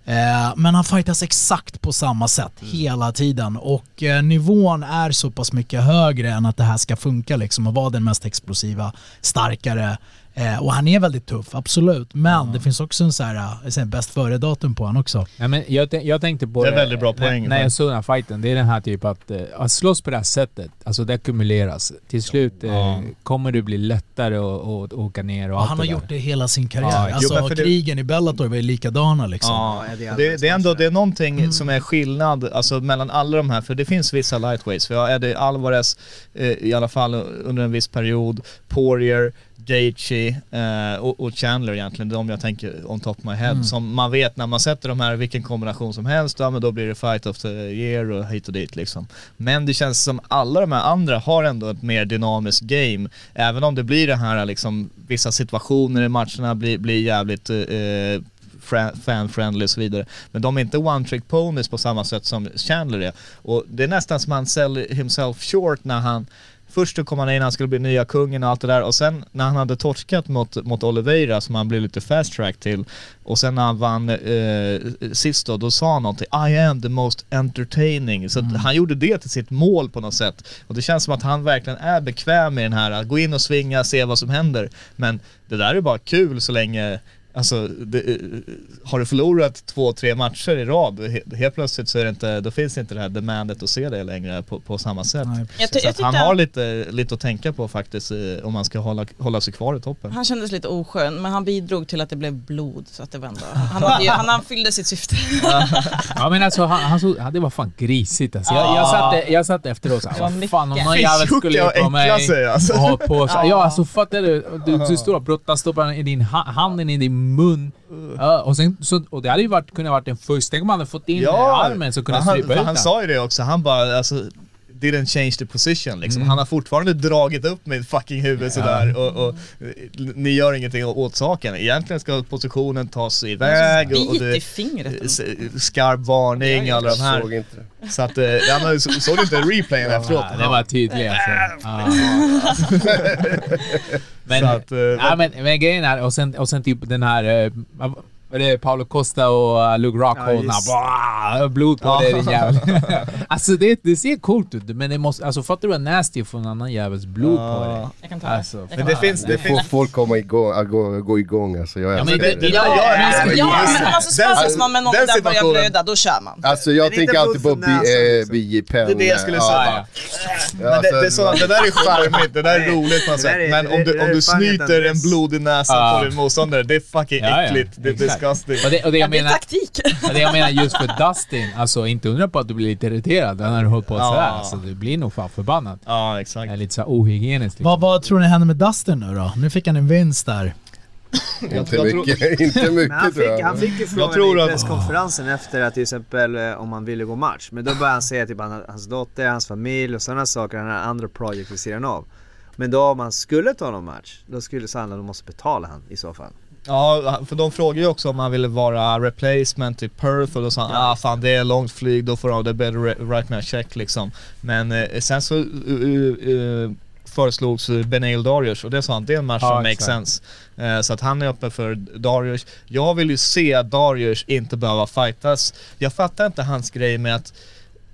Eh, men han fightas exakt på samma sätt hela tiden och eh, nivån är så pass mycket högre än att det här ska funka liksom och vara den mest explosiva, starkare. Eh, och han är väldigt tuff, absolut. Men det finns också en så här, eh, bäst före-datum på honom också. Nej, men jag, jag tänkte på Det är väldigt bra poäng. När, när jag såg den här fighten, det är den här typ att, eh, att slåss på det här sättet, alltså det ackumuleras. Till slut eh, Ja. kommer det bli lättare att att åka ner och Och allt han har det gjort det hela sin karriär. Ja, jo, alltså men för det- krigen i Bellator var ju likadana liksom. Ja, Ja, det är det, det är ändå det är någonting Mm. som är skillnad alltså, mellan alla de här, för det finns vissa lightweights. Vi har Eddie Alvarez eh, i alla fall under en viss period, Poirier, Gaethje eh, och, och Chandler egentligen, de jag tänker on top of my head. Mm. Som man vet när man sätter de här, vilken kombination som helst, ja men då blir det fight of the year och hit och dit liksom. Men det känns som alla de här andra har ändå ett mer dynamiskt game. Även om det blir det här liksom, vissa situationer i matcherna blir, blir jävligt eh, fra- fan-friendly och så vidare. Men de är inte one-trick ponies på samma sätt som Chandler är. Och det är nästan som han sell himself short när han Först så kom han in, han skulle bli nya kungen och allt det där och sen när han hade torskat mot, mot Oliveira som han blev lite fast track till och sen när han vann eh, sist då, då sa han någonting I am the most entertaining. Så att han gjorde det till sitt mål på något sätt. Och det känns som att han verkligen är bekväm med den här, att gå in och svinga, se vad som händer. Men det där är bara kul så länge Alltså, det, eh, har du förlorat två, tre matcher i rad, he, helt plötsligt så är det inte, då finns inte det här demandet att se det längre på, på samma sätt. Nej, Jag, Så jag att han har lite, lite att tänka på faktiskt eh, om man ska hålla, hålla sig kvar i toppen. han kändes lite oskön men han bidrog till att det blev blod så att det var ändå, han, hade han, han fyllde sitt syfte. Ja men alltså han, han såg, det var fan grisigt alltså. Jag, jag, satt, jag satt efteråt såhär, vad fan om någon jävel skulle och på mig alltså. och ha på sig. Ja alltså fattar du? Du, du står och brottas, stoppar i din ha, handen i din mun. Ja, och, sen, så, och det hade ju varit, kunnat varit en fusk. Tänk om man hade fått in Ja, armen så kunde han, strypa ut han den. sa ju det också, han bara alltså didn't change the position liksom. Mm. Han har fortfarande dragit upp mitt fucking huvud sådär och, och ni gör ingenting åt saken. Egentligen ska positionen tas iväg och, och Bit det i fingret. s- skarp varning alla de här. Såg inte det. Så att, eh, ja, men, så, såg du inte replayen efteråt? Ja, det var tydligt alltså. Ja. Men, att, eh, ja, men, men grejen är, och sen, och sen typ den här, eh, Och det är Paolo Costa och uh, Luke Rockhold. Ja, Ja, blod på dig din jävel. alltså det, det ser coolt ut, men det måste... Alltså fattar du vad nasty att få en annan jävels blod på dig? Jag kan ta Alltså, det. Jag Men kan det ta finns, Det får folk komma igång, äh, gå, gå igång alltså. Jag Ja, men det- det. Ja, Ja, men, ja, men alltså sparkas man med någon den där börjar blöda, då kör man. Alltså jag Men tänker alltid på blod från B- näsan, eh, liksom. Penn. Det är det jag skulle Ja, säga. ja. ja, Men det, det, är alltså, så, det där är charmigt, det där är roligt på något där sätt. Men om du, fan snyter en blodig näsa Ja. på din motståndare, det är fucking Ja, ja. äckligt. Det disgusting. Och det, och det jag Det menar... taktik. Ja, det jag menar just för Dustin, alltså inte undra på att du blir lite irriterad när du håller på Ja. sådär. Alltså, du blir nog fan förbannad. Ja, Det exakt. är lite så ohygieniskt. Liksom. Vad, vad tror ni händer med Dustin nu då? Nu fick han en vinst där. inte jag tror- mycket, inte Men han mycket tror fick, jag. han fick ju frågan tror i att- presskonferensen efter att till exempel eh, om han ville gå match. Men då började han säga typ han, hans dotter, hans familj och sådana saker. Han har andra projekt vid sidan av. Men då om han skulle ta någon match, då skulle Sandland de måste betala han i så fall. Ja, för de frågar ju också om han ville vara replacement i Perth och då sa han ah fan det är långt flyg, då får han det better ri- write me a check liksom. Men eh, sen så uh, uh, föreslogs uh, Benail Darius och det sa han, det är en match Ja, som makes sense. Eh, så att han är öppen för Darius. Jag vill ju se Darius inte behöva fightas. Jag fattar inte hans grej med att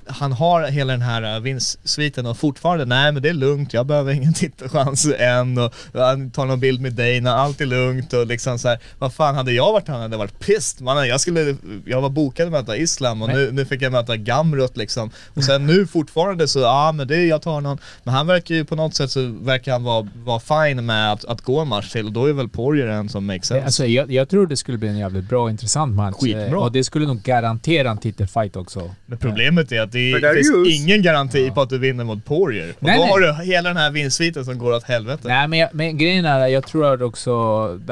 han har hela den här uh, vinstsviten och fortfarande, nej men det är lugnt, jag behöver ingen titelchans än och han tar någon bild med Dana, allt är lugnt och liksom så här, vad fan hade jag varit han hade varit pissed. Man, jag skulle, jag var bokad att möta Islam och nu, nu fick jag möta Gamrot liksom. Och sen nu fortfarande så, ja men det, jag tar någon, men han verkar ju på något sätt så verkar han vara, vara fine med att, att gå en match till och då är väl Poirier en som makes sense. Alltså, jag, jag tror det skulle bli en jävligt bra och intressant match. Skitbra. Eh, Och det skulle nog garantera en titelfight också. Men problemet är att det, Det finns Darius- ingen garanti på att du vinner mot Poirier. Och Nej, då nej. har du hela den här vinstsviten som går åt helvete. Nej men, jag, men grejen är, jag tror att också...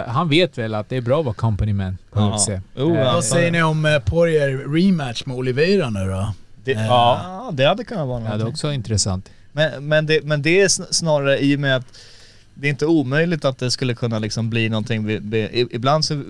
Han vet väl att det är bra att vara company man på Ja. UFC. Eh, ja. Vad säger ni om eh, Poirier rematch med Oliveira nu då? Det, Eh, ja, det hade kunnat vara Ja, det är någonting. också intressant. Men, men, det, men det är sn- snarare i och med att det är inte omöjligt att det skulle kunna liksom bli någonting, ibland så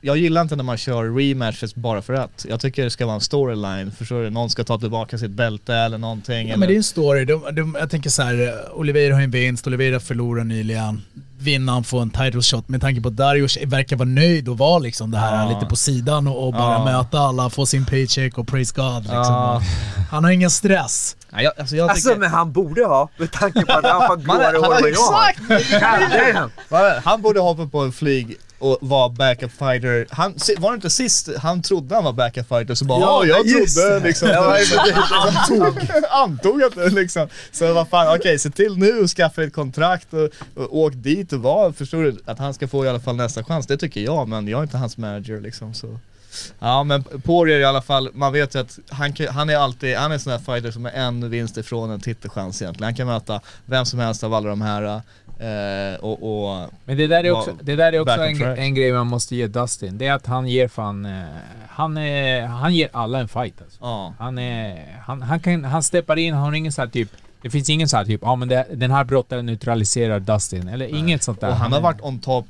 jag gillar inte när man kör rematches bara för att. Jag tycker det ska vara en storyline, förstår du? Någon ska ta tillbaka sitt bälte eller någonting. Ja eller... men det är en story. De, de, jag tänker så här, Oliveira har en vinst, Oliveira förlorar nyligen. Vinnaren får en title shot med tanke på att Darius verkar vara nöjd och vara liksom det här Ja. lite på sidan och, och bara Ja. möta alla, få sin paycheck och praise God liksom. Ja. Han har ingen stress. Ja, jag, alltså jag Alltså tycker... men han borde ha, med tanke på att han har Man, gråare hår än vad jag har. Han borde hoppa på en flyg och vara backup fighter. Han, var det inte sist han trodde han var backup fighter så bara Ja, ja, jag just trodde liksom. Antog, antog att det liksom. Så vad fan, okej se till nu och skaffa ett kontrakt och, och åk dit och var, förstår du? Att han ska få i alla fall nästa chans, det tycker jag men jag är inte hans manager liksom så. Ja men Poirier i alla fall, man vet ju att han, han är alltid, han är en sån här fighter som är en vinst ifrån en titelchans egentligen. Han kan möta vem som helst av alla de här och, och Men det där är också, det där är också en, en grej man måste ge Dustin. Det är att han ger fan... eh, Han, är, han ger alla en fight alltså. ja. Han, är, han, han, kan, han steppar in, han har ingen så här typ... Det finns ingen så här typ, ja men det, den här brottaren neutraliserar Dustin. Eller inget sånt där. Och han har är- varit on top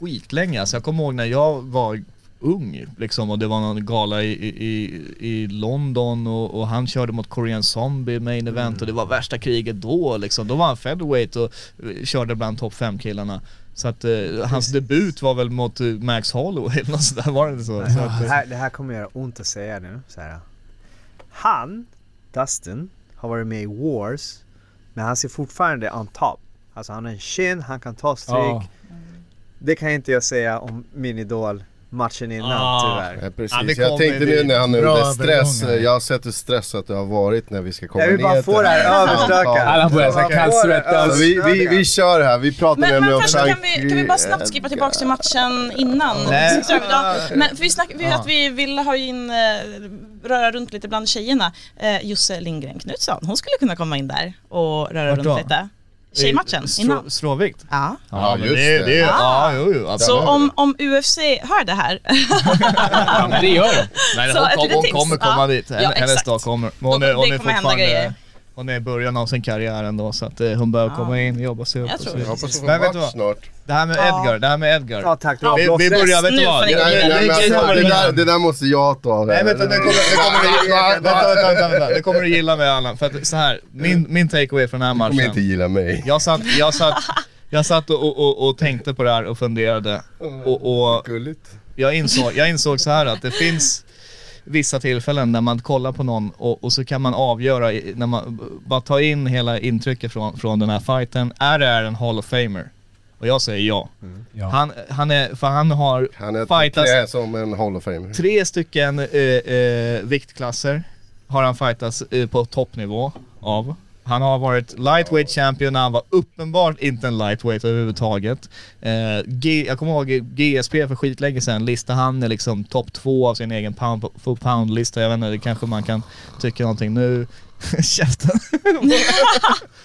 skitlänge. Alltså jag kommer ihåg när jag var ung liksom och det var någon gala i, i, i London och, och han körde mot Korean Zombie main event och det var värsta kriget då liksom. Då var han featherweight och eh, körde bland topp 5 killarna. Så att eh, hans debut var väl mot eh, Max Holloway eller något sådär, var det inte så? så Det att, eh, här, det här kommer göra ont att säga nu. Så här. Han, Dustin, har varit med i Wars, men han ser fortfarande on top. Alltså han har en chin, han kan ta stryk. Ja. Det kan inte jag säga om min idol matchen innan Ah. tyvärr. Ja, Ja, precis. det jag tänkte nu när han är Bra under stress, övergångar. jag har sett hur stressat det har varit när vi ska komma Jag vill bara ner få det här överstökat. Alla börjar kallsvettas. vi, vi, vi kör här, vi pratar Men, men nämligen om först kan vi, kan vi bara snabbt skippa tillbaka till matchen innan? Nej. Ja, Men för vi snackade Ja. att vi ville ha in, eh, röra runt lite bland tjejerna. Eh, Josse Lindgren Knutsson, hon skulle kunna komma in där och röra Vart runt då? lite. Tjejmatchen innan. Stråvikt? Ja. Ja, just det. det. det är, ja, jo, jo. Så om, om UFC hör det här, Ja, men det gör de. Nej, Så hon, kom, hon kommer komma Ja. dit, Ja, Hennes- exakt. dag kommer. Hon Då- är, hon det kommer hända grejer. Hon är i början av sin karriär ändå så att eh, hon bör Ja. komma in, jobba sig upp Jag och tror så det. vidare. Hoppas att få Men vet du match vad? snart. Det här med Ja. Edgar, det här med Edgar. Ja tack, Vi, vi börjar, vet Nu du vad? får Det- Nej, nej, men det- alltså, det- det, det- där, det där måste jag ta. Nej vänta, nu kommer, du, vänta, vänta, vänta, vänta, det kommer du gilla mig Allan. För att så här, min, min takeaway från den här Du kommer inte matchen. gilla mig. Jag satt, jag satt, jag satt och, och, och, och tänkte på det här och funderade. Och, och Gulligt. jag, insåg, jag insåg så här att det finns vissa tillfällen där man kollar på någon och, och så kan man avgöra, när man bara tar in hela intrycket från, från den här fighten. Är det en Hall of Famer? Och jag säger ja. Ja. Han, han är, för han har Han är fightats som en Hall of Fame. tre stycken eh, eh, viktklasser har han fightats eh, på toppnivå av. Han har varit lightweight champion när han var uppenbart inte en lightweight överhuvudtaget. Eh, G, jag kommer ihåg GSP för skitlänge sedan listade han är liksom topp två av sin egen pound for pound-lista. Jag vet inte, det kanske man kan tycka någonting nu. Käften.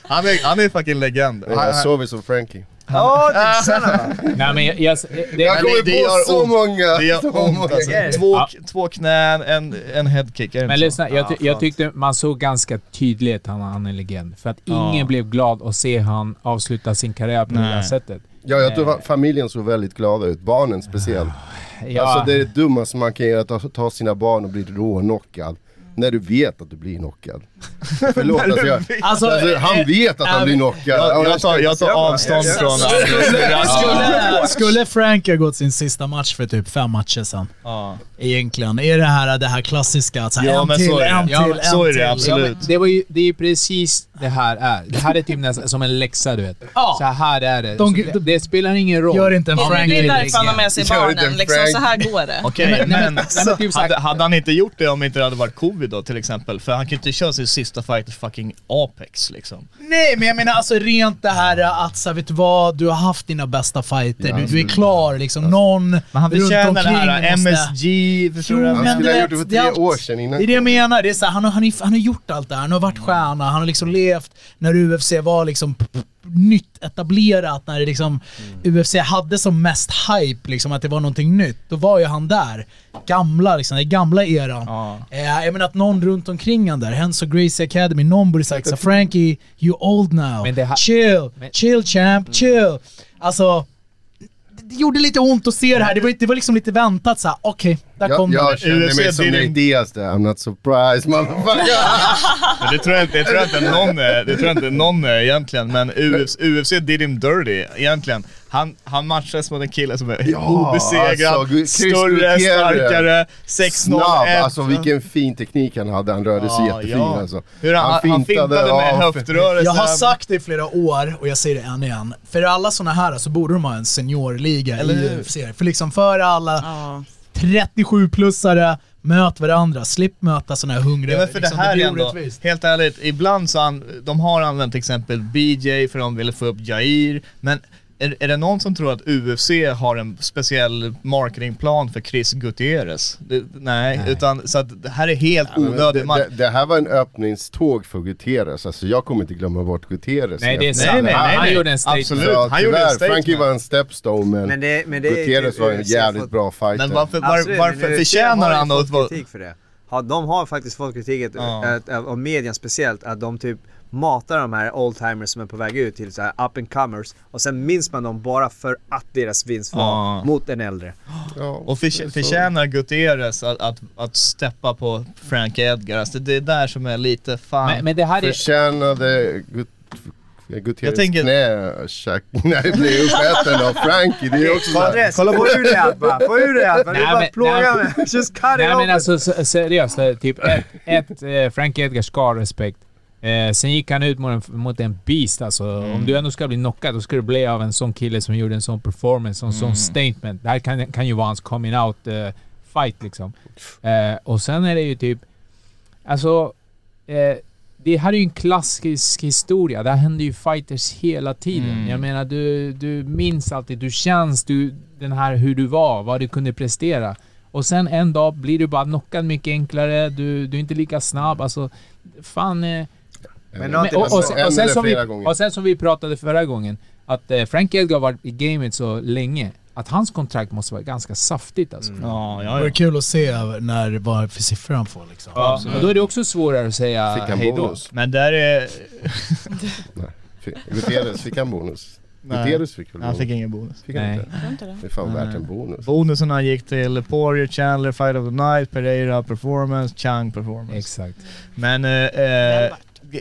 han, är, han är fucking legend. Han- Jag sover som Frankie. Ja, det är sant. Nej men jag, jag, det, Jag kommer det på gör så ont. många! Det gör ont alltså. Två, Ja. två knän, en, en headkick. Det Men lyssna, jag, ty- Ja, jag tyckte man såg ganska tydligt att han, han är en legend. För att Ja. ingen blev glad att se han avsluta sin karriär på det här Nej. sättet. Ja, jag tror att familjen såg väldigt glada ut, barnen speciellt. Ja, Alltså det är det dummaste man kan göra, att ta, ta sina barn och bli råknockad. När du vet att du blir knockad. Förlåt alltså, jag, Alltså, alltså han eh, vet att han äh, blir knockad. Jag, jag, tar, jag tar avstånd från Skulle, skulle Frank ha gått sin sista match för typ fem matcher sedan? Ja. Egentligen. Är det här det här klassiska? Att så här, Ja, en men till, så är det. en Ja, till, men en så är det till. absolut. Ja, det, var ju, det är ju precis det här är. Det här är typ nästan som en läxa du vet. Ja. Så här är det. De- det, det spelar ingen roll. Gör inte en Det är- Frank det är därför han har med sig Gör inte barnen. en Liksom, så här går det. Okej, Nej, men- men, men- men typ hade, hade han inte gjort det om inte det hade varit covid då till exempel? För han kan inte köra sin sista fight i fucking Apex liksom. Nej men jag menar alltså rent det här att så här, vet du vad, du har haft dina bästa fighter, Ja, du, du är klar liksom, någon Men han runt förtjänar det omkring här MSG, förstår du? Han skulle ha gjort det för allt- år sedan innan. Det är det jag menar, det är så här, han, har, han, är, han har gjort allt det här, han har varit stjärna, han har liksom levt när UFC var liksom nytt etablerat, när det liksom UFC hade som mest hype, liksom att det var någonting nytt. Då var ju han där. Gamla liksom, den gamla eran. Ja. Eh, jag menar att någon runt omkring han där, Hens och Gracie Academy, någon borde sagt så Frankie, you old now. Chill, Men- chill champ, chill. Alltså, det gjorde lite ont att se det här. Det var, det var liksom lite väntat såhär, okej, där Jag, kom jag kände UFC mig som en- Diaz där, I'm not surprised motherfucker. Men det tror jag inte, det tror jag inte någon är, det tror jag inte någon är egentligen, men UFC, UFC did him dirty egentligen. Han, han matchades mot en kille som är Ja, obesegrad, alltså, större, starkare, 6-0, Snabb, 1. alltså vilken fin teknik han hade, han rörde sig Ja, jättefin ja. alltså. Hur han, han, han fintade med ja, höftrörelsen. Jag har sagt det i flera år och jag säger det än igen. För alla såna här så borde de ha en seniorliga Eller i? UFC. För liksom för alla Ja. 37-plussare, möt varandra, slipp möta såna här hungriga. Ja, för liksom, det här blir är ändå, helt ärligt, ibland så an, de har använt till exempel BJ för de ville få upp Jair, men är, är det någon som tror att UFC har en speciell marketingplan för Chris Gutierrez? Det, nej, utan så att det här är helt det, onödigt. Man, det, det här var en öppningståg för Gutierrez, alltså jag kommer inte glömma bort Gutierrez. Nej det är Jag- sant. Nej, nej, han, nej, han nej. gjorde en statement. Absolut. Ja, Han gjorde en statement. Frankie var en stepstone men, Men det, men det Gutierrez typ var en UFC jävligt fått- bra fighter. men varför, var, Absolut, varför men förtjänar han att vara... kritik för det. Ja, de har faktiskt fått kritik Ja. av media speciellt, att de typ matar de här oldtimers som är på väg ut till så här up and comers och sen minns man dem bara för att deras vinst var Ja. mot en äldre. Ja, Och för, förtjänar Gutierrez att, att, att steppa på Frank Edgar? Alltså det är där som är lite fan... Men, men det här är... Förtjänade Gut, Gutierrez Jag tänker- knä, tjack, nej blev uppäten av Frankie, det är också så här, Andres, få ur det bara! Få ur det här! Du bara plågar nej. mig! Just cut it Nej men alltså seriöst, typ ett, ett eh, Frank Edgar ska ha respekt. Eh, sen gick han ut mot en, mot en beast alltså. Mm. Om du ändå ska bli knockad, då ska det bli av en sån kille som gjorde en sån performance, en Mm. sån statement. Det här kan, kan ju vara hans coming out eh, fight liksom. Eh, och sen är det ju typ... Alltså... Eh, det här är ju en klassisk historia. Det här händer ju fighters hela tiden. Mm. Jag menar, du, du minns alltid, du känns du, den här hur du var, vad du kunde prestera. Och sen en dag blir du bara knockad mycket enklare, du, du är inte lika snabb. Alltså, fan... Men men, och, och, sen, och, sen som vi, gånger. och sen som vi pratade förra gången, att eh, Frank Edgar har varit i gamet så länge, att hans kontrakt måste vara ganska saftigt alltså. Ja, Det ja, vore ja. kul att se när, vad för siffror han får liksom. ja. Och då är det också svårare att säga Fick han hej då. bonus? Men där är... Fick- Gutierrez fick han bonus? Nej. Gutierrez fick väl Han bonus? fick ingen bonus. Fick han Nej. inte? Det. Det är fan värt en bonus. Bonuserna gick till Poirier, Chandler, Fight of the Night, Pereira Performance, Chang Performance. Exakt. Men eh, eh,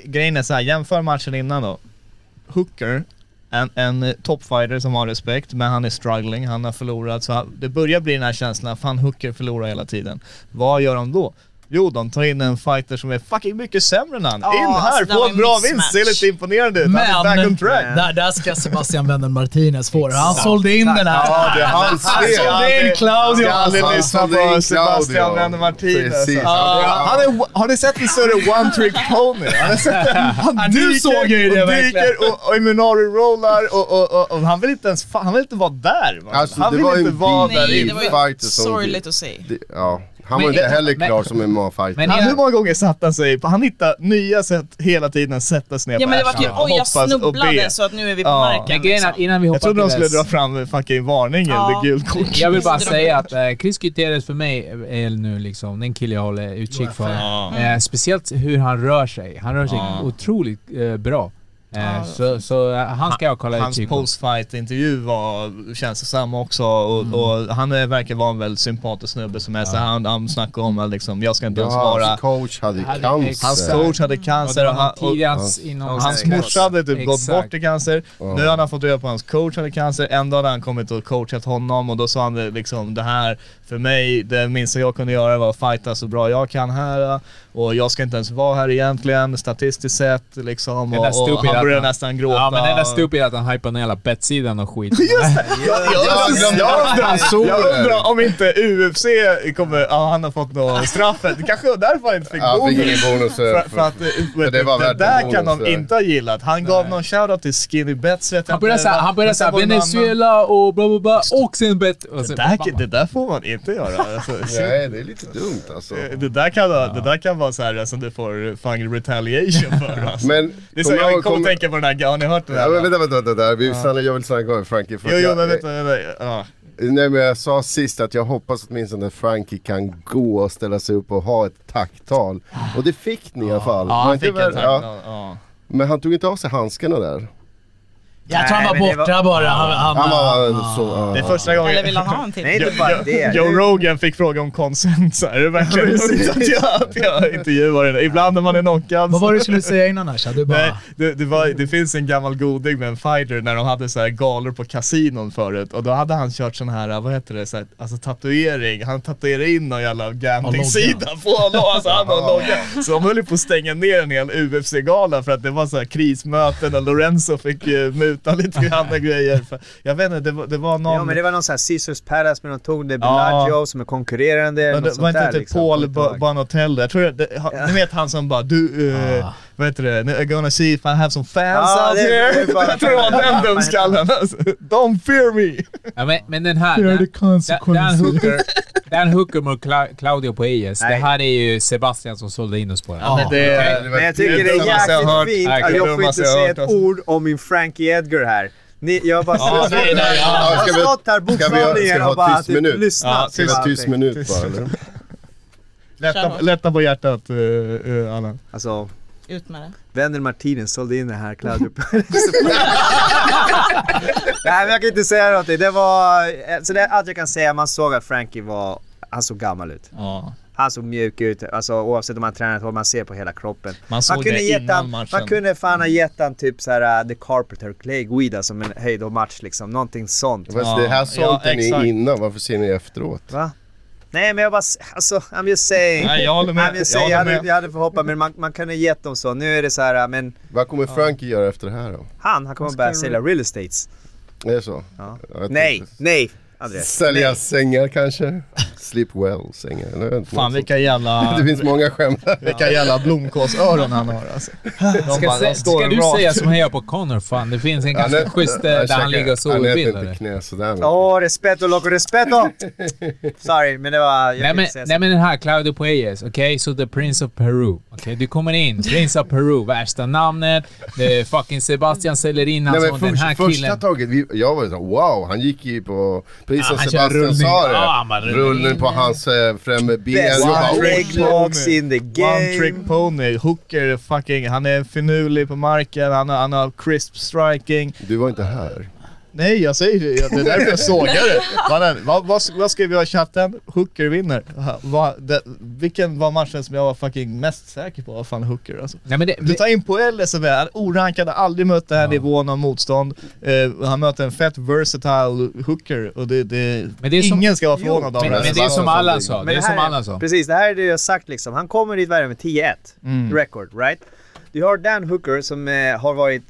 grejen är så här, jämför matchen innan då. Hooker en, en eh, topfighter som har respekt, men han är struggling, han har förlorat. Så det börjar bli den här känslan, fan Hooker förlorar hela tiden. Vad gör de då? Jo, de tar in en fighter som är fucking mycket sämre än han. Ja, in här, alltså, få en bra vinst, ser lite imponerande ut. Han är Men- back on track. Där, där ska Sebastian Wendel Martinez få det. Han sålde in den här. Ja, det är hans Han sålde in Claudio. Jag aldrig Han lyssnat sålde in på Sebastian Claudio. Wende Martinez. Ja, han är, har ni sett en större one trick pony? Han, sett, dyker såg ju det och dyker och, och Imunari rollar och, och, och, och han vill inte ens, han vill inte vara där. Man. Alltså, han vill inte vara där Nej, det var ju sorgligt att se. Ja, han Men var inte det- heller men- klar som en MMA-fighter. Men Han, hur många gånger satte han sig på, han hittar nya sätt hela tiden sätta sig ner Ja på men det var typ, och oj jag snubblade så att nu är vi på Ja. marken. Men att liksom. innan vi Jag trodde de skulle dess- dra fram fucking varningen, Ja. det gult kort. Jag vill bara säga att eh, Chris Gutierrez för mig är nu liksom den kille jag håller utkik för. Ja. Eh, speciellt hur han rör sig. Han rör sig Ja. otroligt eh, bra. Eh, Ja. så så eh, han ska jag kolla Hans på. postfight-intervju var känselsam också och, Mm. och han är, verkar vara en väldigt sympatisk snubbe som är så han, han snackar om att liksom, jag ska inte ens Ja, vara... hans coach hade Hade- cancer. Hans coach hade cancer och, han, och, hans, och hans morsa hade typ gått bort i cancer. Ja. Nu har han fått reda på att hans coach hade cancer, ändå hade han kommit och coachat honom och då sa han det, liksom det här, för mig, det minsta jag kunde göra var att fighta så bra jag kan här och jag ska inte ens vara här egentligen statistiskt sett liksom och, och han började han- nästan gråta. Ja men det där och- stupid att han hypar ner hela bettsidan och skit. Jag, undrar, om inte UFC kommer, ja, han har fått något straffet. Det kanske var därför han inte fick Ja, fick bonus. ingen bonus. För, för att eh, vet det var det värt där en kan de där. inte ha gillat. Han gav någon shoutout till Skinny Betts vet jag Han började såhär, han började såhär det. Venezuela och bla bla bla och sen bet... Och Det sen, där, det där får man inte göra. Alltså, Nej, det är lite dumt alltså. det, där kan, vara- det där kan vara såhär som du får fan retaliation för. Alltså. Men, det är så, jag kommer kom- tänka på den här, har ni hört den Ja, här? men vänta, vänta, vänta. Vi stannar, jag vill stanna kvar Frankie. Jo, jo, men vänta, vänta. Ja. Nej men jag sa sist att jag hoppas åtminstone att Frankie kan gå och ställa sig upp och ha ett tacktal. Och det fick ni i alla fall. Ja, han fick en väl- tack. ja. Ja. Men han tog inte av sig handskarna där. Jag tror han Nej, var men det borta var- bara. Han, han, Han var ja. så... ja. Det är första gången... Eller vill han ha en till? Nej inte bara det. Joe Rogan fick fråga om här, är det verkligen lugnt att jag, att jag intervjuar den? Ibland när man är knockad. Vad var det du skulle säga innan Asha? Du bara... Nej, det, det, var, det finns en gammal goding med en fighter när de hade så här galor på kasinon förut och då hade han kört sån här, vad heter det, så här, alltså tatuering. Han tatuerade in någon jävla gambling-sida på honom, alltså han en logga. Så de höll ju på att stänga ner en hel UFC-gala för att det var så här krismöten och Lorenzo fick uh, muta lite grann och grejer. För, jag vet inte, det var, det var någon... Ja men det var någon sån här Caesars Palace med någon tog det Ja. Bellagio som är konkurrerande. Men det var inte där, typ liksom. Paul Kommer inte ihåg. Ba- Banotelli, jag tror det, det, ni vet han som bara du, uh, vad heter det, I'm gonna see if I have some fans Ja, out det- here. det jag tror det var den dumskallen alltså. Don't fear me! Ja, men, men den här... Fear the. Dan Hooker, Dan Hooker mot Cla- Claudio Puelles. Det Nej. här är ju Sebastian som sålde in oss på det. Ja, men det, Det var Men jag tycker det är har jäkligt fint Nej, att jag får inte har säga ett alltså. ord om min Frankie Edgar här. Ni, jag har bara Ja, är det, ja. jag Ska har vi- stått här bokstavligen och bara typ minut? Ja, lyssnat. Ska vi ha tyst minut bara eller? lätta, lätta på hjärtat uh, uh, Anna. Alltså, Ut med det. Wendel Martinez sålde in det här Claudio Nej men jag kan inte säga någonting. Det var, så det, allt jag kan säga, man såg att Frankie var, han såg gammal ut. Ja. Han såg mjuk ut, alltså oavsett om han tränat vad man ser på hela kroppen. Man såg kunde det gett innan han, matchen. Man kunde fan ha gett han typ såhär uh, The Carpenter, Clay Guida som en hejdå-match liksom. Någonting sånt. Fast det här sa ja, inte ni innan, varför ser ni efteråt? Va? Nej men jag bara, alltså I'm just saying. Nej, jag håller med. I'm just Jag saying. Jag, håller hade, jag hade förhoppat men man, man kunde gett dem så. Nu är det så här, men Vad kommer Frankie göra efter det här då? han, han kommer börja sälja real estates. Är det så? Ja. Jag Nej, nej Andreas. Sälja Nej. sängar kanske? Sleep well inte, Fan vilka jävla, Det finns många skämt. vilka jävla blomkålsöron han har alltså. Ska, bara- se, ska du rakt. säga som hejar på Connor? Fan, det finns en ganska är- schysst eh, han där han ligger och Han äter solbildar. inte knä sådär. Åh, respeto loco, respeto! Sorry, men det var... Nej men, nej men den här Claudio Puelles, okej? Så the Prince of Peru. Okej, du kommer in. Prince of Peru, värsta namnet. Är fucking Sebastian säljer in Nej, alltså den först, här första killen. taget, vi, jag var så wow, han gick ju på, precis som Sebastian sa det, Ja, han bara rullning. Rullning på hans äh, främre ben. One leg trick locks pony. in the One trick game. pony, hooker fucking, han är finurlig på marken, han har, han har crisp striking. du var inte här. Nej jag säger det, det är därför jag sågar det. Mannen, vad, vad, vad skrev jag i chatten? Hooker vinner. Vad- det, vilken var matchen som jag var fucking mest säker på var fan Hooker alltså. Nej, men det, Du tar in som är orankad, har aldrig mött den här nivån av motstånd. Eh, han möter en fett versatile hooker och det, det, Men det är som- ingen ska vara förvånad av men, det. men det är som Allan sa, det är som Allan sa. Precis, det här är det jag sagt liksom. Han kommer dit varje med 10-1 Mm. record, right? Du har Dan Hooker som eh, har varit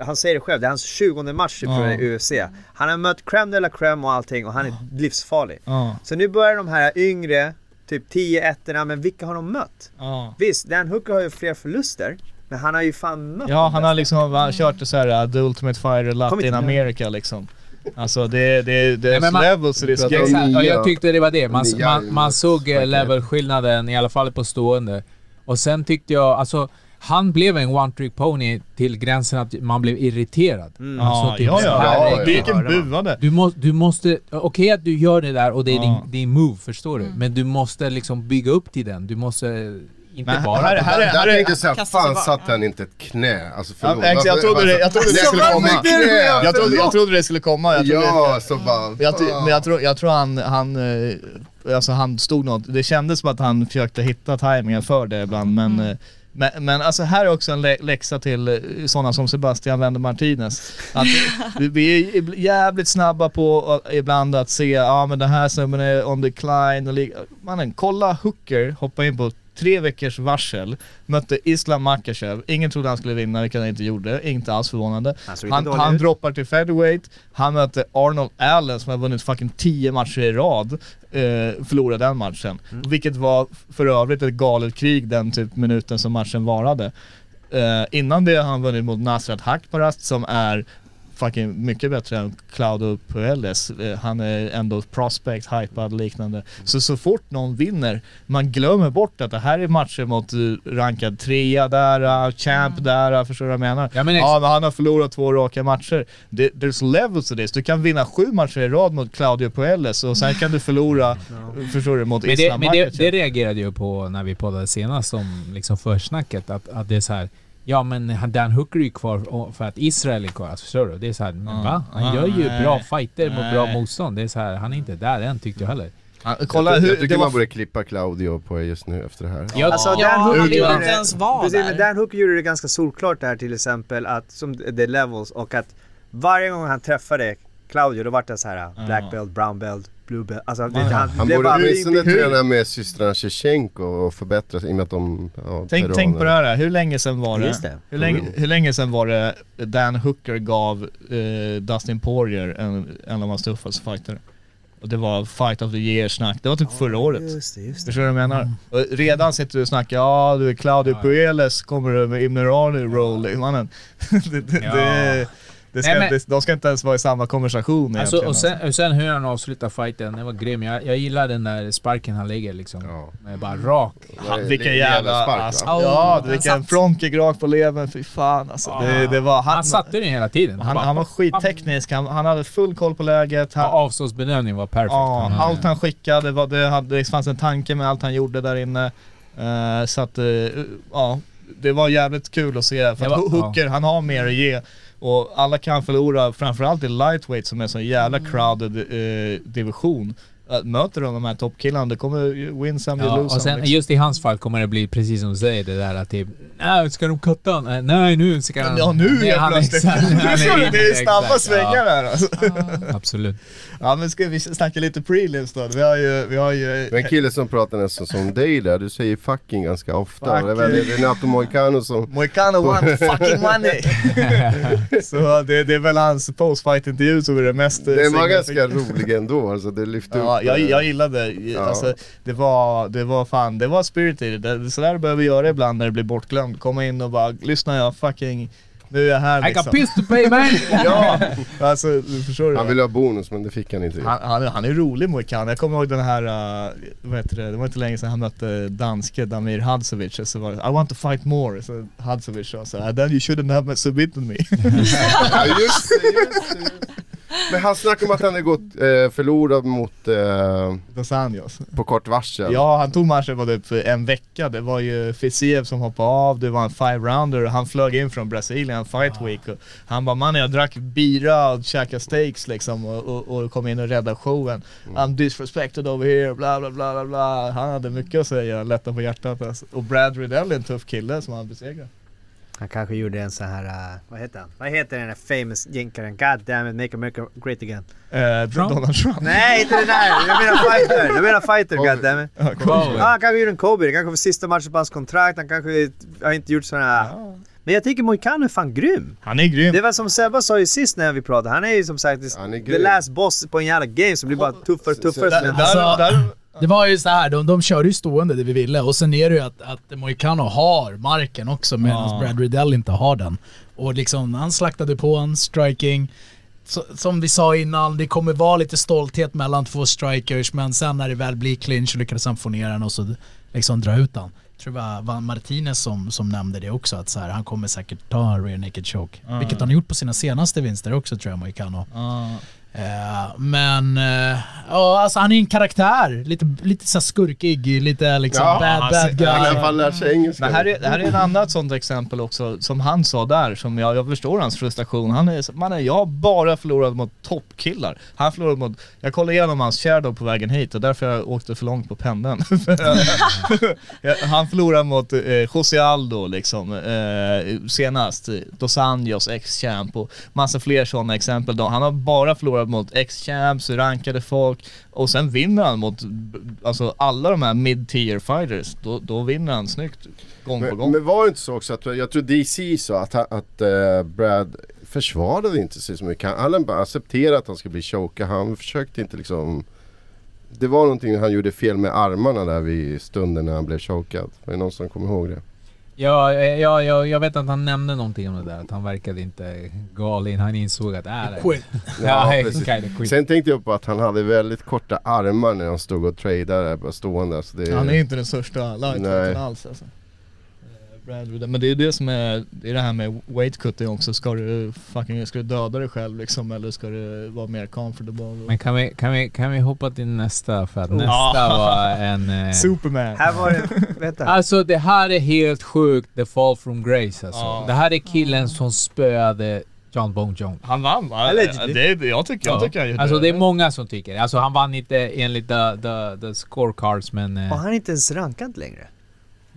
han säger det själv, det är hans 20 match Ja. för UFC. Han har mött crème de la crème och allting och han är livsfarlig. Ja, Så nu börjar de här yngre, typ 10 ettorna, men vilka har de mött? ja. Visst, Dan Hooker har ju fler förluster, men han har ju fan mött Ja, han har liksom han kört det så här uh, The Ultimate Fighter Latin America liksom. Alltså det, det, det är men man- levels i. Exakt, och nya- jag tyckte det var det. Man, man, man såg eh, levelskillnaden i alla fall på stående. Och sen tyckte jag, alltså han blev en one-trick pony till gränsen att man blev irriterad. Mm. Ja, Alltså, typ, ja, ja. ja, Vilken buade. Du, må, du måste, okej att du gör det där och det är Ja. din, din move, förstår du? Men du måste liksom bygga upp till den. Du måste inte Men bara... här- här- Där, där är- tänkte jag såhär, fan bak. satte han inte ett knä? Alltså Ja, förlåt. exakt, jag trodde det- jag trodde det skulle komma. Jag trodde, jag trodde det skulle komma. Jag trodde Ja, så bara... Jag, men jag tror, jag tror han, han, eh, alltså han stod något, det kändes som att han försökte hitta tajmingen för det ibland men eh, men, men alltså här är också en lä- läxa till eh, sådana som Sebastian Wende Martinez. Att vi- är jävligt snabba på att- ibland att se, ja men den här snubben är on decline och Mannen, kolla Hooker hoppa in på tre veckors varsel, mötte Islam Makachev, ingen trodde han skulle vinna, vilket han inte gjorde, inte alls förvånande. Han Han, han droppar till featherweight, han möter Arnold Allen som har vunnit fucking 10 matcher i rad, eh, förlorade den matchen. Mm. Vilket var för övrigt ett galet krig den typ minuten som matchen varade. Eh, innan det har han vunnit mot Nasrat Hakparast som är fucking mycket bättre än Claudio Puelles. Eh, han är ändå prospect, hypad liknande. Så så fort någon vinner, man glömmer bort att det här är matcher mot eh, rankad trea där, uh, champ där, uh, förstår du vad jag menar? Ja, men ja men han har förlorat två raka matcher. Det, there's levels to this. Du kan vinna sju matcher i rad mot Claudio Puelles och sen kan du förlora, förstår du, mot Men, det, Islam men det, det reagerade jag på när vi poddade senast om liksom försnacket. Att, att det är så här. Ja men han- Dan Hooker är ju kvar för att Israel är kvar. Alltså, förstår du? Det är så här, men Ja. va? Han Ja, gör ju bra fighter mot bra motstånd. Det är så här, han är inte där än tyckte jag heller. Ja, Jag, kolla jag, hur, tycker det man var borde klippa Claudio på just nu efter det här. Jag, Alltså, Ja, Dan han Hooker vill gjorde inte det- ens vara Precis, där. men Dan Hooker gjorde det ganska solklart där till exempel att, som the levels och att varje gång han träffade Claudio då vart det så här black belt, brown belt, blue belt. Alltså det, han, Han borde bara- åtminstone träna med systrarna Shevchenko och förbättra sig i och med att de... Ja, Tänk, tänk på det här, hur länge sedan var det? Just det. Hur, länge, hur länge sedan var det Dan Hooker gav eh, Dustin Poirier en, en av hans tuffaste fighter? Och det var fight of the year-snack, det var typ förra året. Just det, just det. Förstår du vad jag menar? Och redan sitter du och snackar, ja du är Claudio Puelles, kommer du med Imnerani roll, mannen. det, det, Ja. det, det ska, Nej, men- det, de ska inte ens vara i samma konversation Alltså, och, sen, och sen hur han avslutar fighten, det var grym. Jag, jag gillar den där sparken han lägger liksom. Ja. Med bara rak. Ja, är vilken en jävla... spark, alltså, ja, den vilken satt. frontkick rakt på levern, fy fan alltså. Det, det var... Han, satte den hela tiden. Han, bara- han var skitteknisk, han, han hade full koll på läget. Ja, Han, avståndsbedömning var perfekt. ja, Han allt han skickade, var, det, hade, det fanns en tanke med allt han gjorde där inne. Eh, så att, eh, ja, det var jävligt kul att se. För var- Ho- Hooker, han har mer att ge. Och alla kan förlora, framförallt i lightweight som är en så jävla crowded eh, division. Äh, möter de de här toppkillarna, det kommer win some, Ja, lose och sen liksom. just i hans fall kommer det bli precis som du säger det där att typ Nej, ska de cutta honom? Eh, Nej, nu ska han... Ja nu helt han plötsligt. exakt- han är Förstår du? inne, Det är snabba svängar där alltså. Ja, absolut. Ja men ska vi snacka lite prelims då? Vi har ju, vi har ju... Men en kille som pratar nästan som dig där, du säger fucking ganska ofta. Fuck. Det är väl Renato Moicano som... Moicano won fucking money! så det, det är väl hans postfight-intervju som är det mest... Det var ganska rolig ändå, alltså det lyfte Ja, jag, jag gillade alltså, det var, det var fan, det var spirit i det. det. Sådär behöver vi göra ibland när det blir bortglömt. Komma in och bara, lyssna jag fucking, nu är jag här I got liksom. piss to pay man! Ja, alltså du förstår Han ville ha bonus men det fick han inte. Han, han, han är rolig Moicano, jag kommer ihåg den här, uh, vad heter det, det var inte länge sedan han mötte danske Damir Hadzovic så var det, I want to fight more, så Hadzovic sa såhär, then you shouldn't have submitted me. Ja, just det, just det. Men han snackar om att han hade gått eh, förlorad mot eh, Dos Anjos. på kort varsel. Ja, han tog matchen på typ en vecka. Det var ju Fiziev som hoppade av, det var en five-rounder och han flög in från Brasilien fight week. Och han bara mannen jag drack bira och käkade steaks liksom och, och, och kom in och räddade showen. I'm disrespected over here, bla bla bla bla bla. Han hade mycket att säga, lätta på hjärtat alltså. Och Brad Riddell är en tuff kille som han besegrade. Han kanske gjorde en sån här, uh, vad heter han? Vad heter den där famous jänkaren? God damn it, make America great again. Eh, Donald Trump. Nej, inte den där! Jag menar fighter! Jag menar fighter, god damn it. Ja, cool. Ja, han kanske gjorde en Kobe, det kanske var sista matchen på hans kontrakt, han kanske har inte gjort såna här... Men jag tycker Moicano är fan grym! Han är grym. Det var som Sebba sa ju sist när vi pratade, han är ju som sagt the last boss på en jävla game som blir bara tuffare och tuffare. Så- som en- Där, Alltså- där, Det var ju så här, de, de körde ju stående det vi ville och sen är det ju att, att Moicano har marken också medan Ja. Brad Riddell inte har den. Och liksom, han slaktade på en striking. Så, som vi sa innan, det kommer vara lite stolthet mellan två strikers men sen när det väl blir clinch så lyckades han få ner den och så liksom dra ut den. Jag tror det var, Martinez som, som nämnde det också, att så här, han kommer säkert ta en rear naked choke. Vilket han har gjort på sina senaste vinster också tror jag, Moicano. Ja. Eh, men, eh, ja alltså han är en karaktär. Lite, lite så skurkig, lite liksom Ja, bad han bad ser- Han har i alla guy. fall lärt sig engelska. Men här är, här är ett annat sånt exempel också, som han sa där, som jag, jag förstår hans frustration. Han är, mannen jag har bara förlorat mot toppkillar. Han har förlorat mot, jag kollade igenom hans shadow på vägen hit och därför jag åkte för långt på pendeln. Han förlorade mot eh, José Aldo liksom, eh, senast, Dos Anjos, ex-champ och massa fler sådana exempel då. Han har bara förlorat mot ex-champs, rankade folk och sen vinner han mot alltså alla de här mid-tier fighters. Då, då vinner han snyggt gång på Men, gång. men var det inte så också att, jag tror DC sa att, att eh, Brad försvarade inte sig så mycket. Han bara accepterat att han skulle bli chokad. Han försökte inte liksom Det var någonting han gjorde fel med armarna där vid stunden när han blev chokad. Är det någon som kommer ihåg det? Ja, ja, ja, jag vet att han nämnde någonting om det där, att han verkade inte galen. Han insåg att... Äh, det- Quit. Ja, Ja, precis. precis. Quit. Sen tänkte jag på att han hade väldigt korta armar när han stod och tradade stående. Så det, Han är inte den största lightweighten alls alltså. Men det är det som är, det är det här med weight cutting också. Ska du fucking, ska du döda dig själv liksom eller ska du vara mer comfortable? Men kan vi, kan, vi, kan vi hoppa till nästa? För att Oh. nästa var en... Eh, Superman. Här var det, vänta. Alltså det här är helt sjukt, the fall from grace alltså. Ja. Det här är killen som spöade John Bone Jones. Han vann va? Det, det, jag tycker, jag tycker han gjorde Alltså det är många som tycker Alltså han vann inte enligt the, the, the scorecards men... eh, Och han är inte ens rankad längre.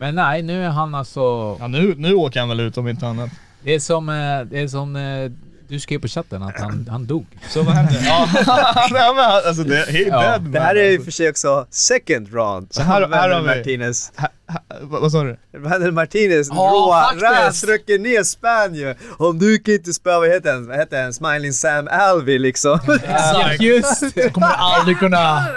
Men nej, nu är han alltså... Ja, nu, nu åker han väl ut om inte annat. Det är som, eh, det är som eh, du skrev på chatten att han, han dog. Så vad hände? ja, nej, men alltså det, he Ja. dead Det här man, är i och alltså. för sig också second round. Så här- här har vi- Martinez. Ha- vad, vad sa du? Vandel Martinez råa, faktiskt. rätrycker ner Spanien. Om du kan inte spöa, vad heter han? Vad heter han? Smiling Sam Alvey liksom. Exakt. Just Jag kommer aldrig kunna...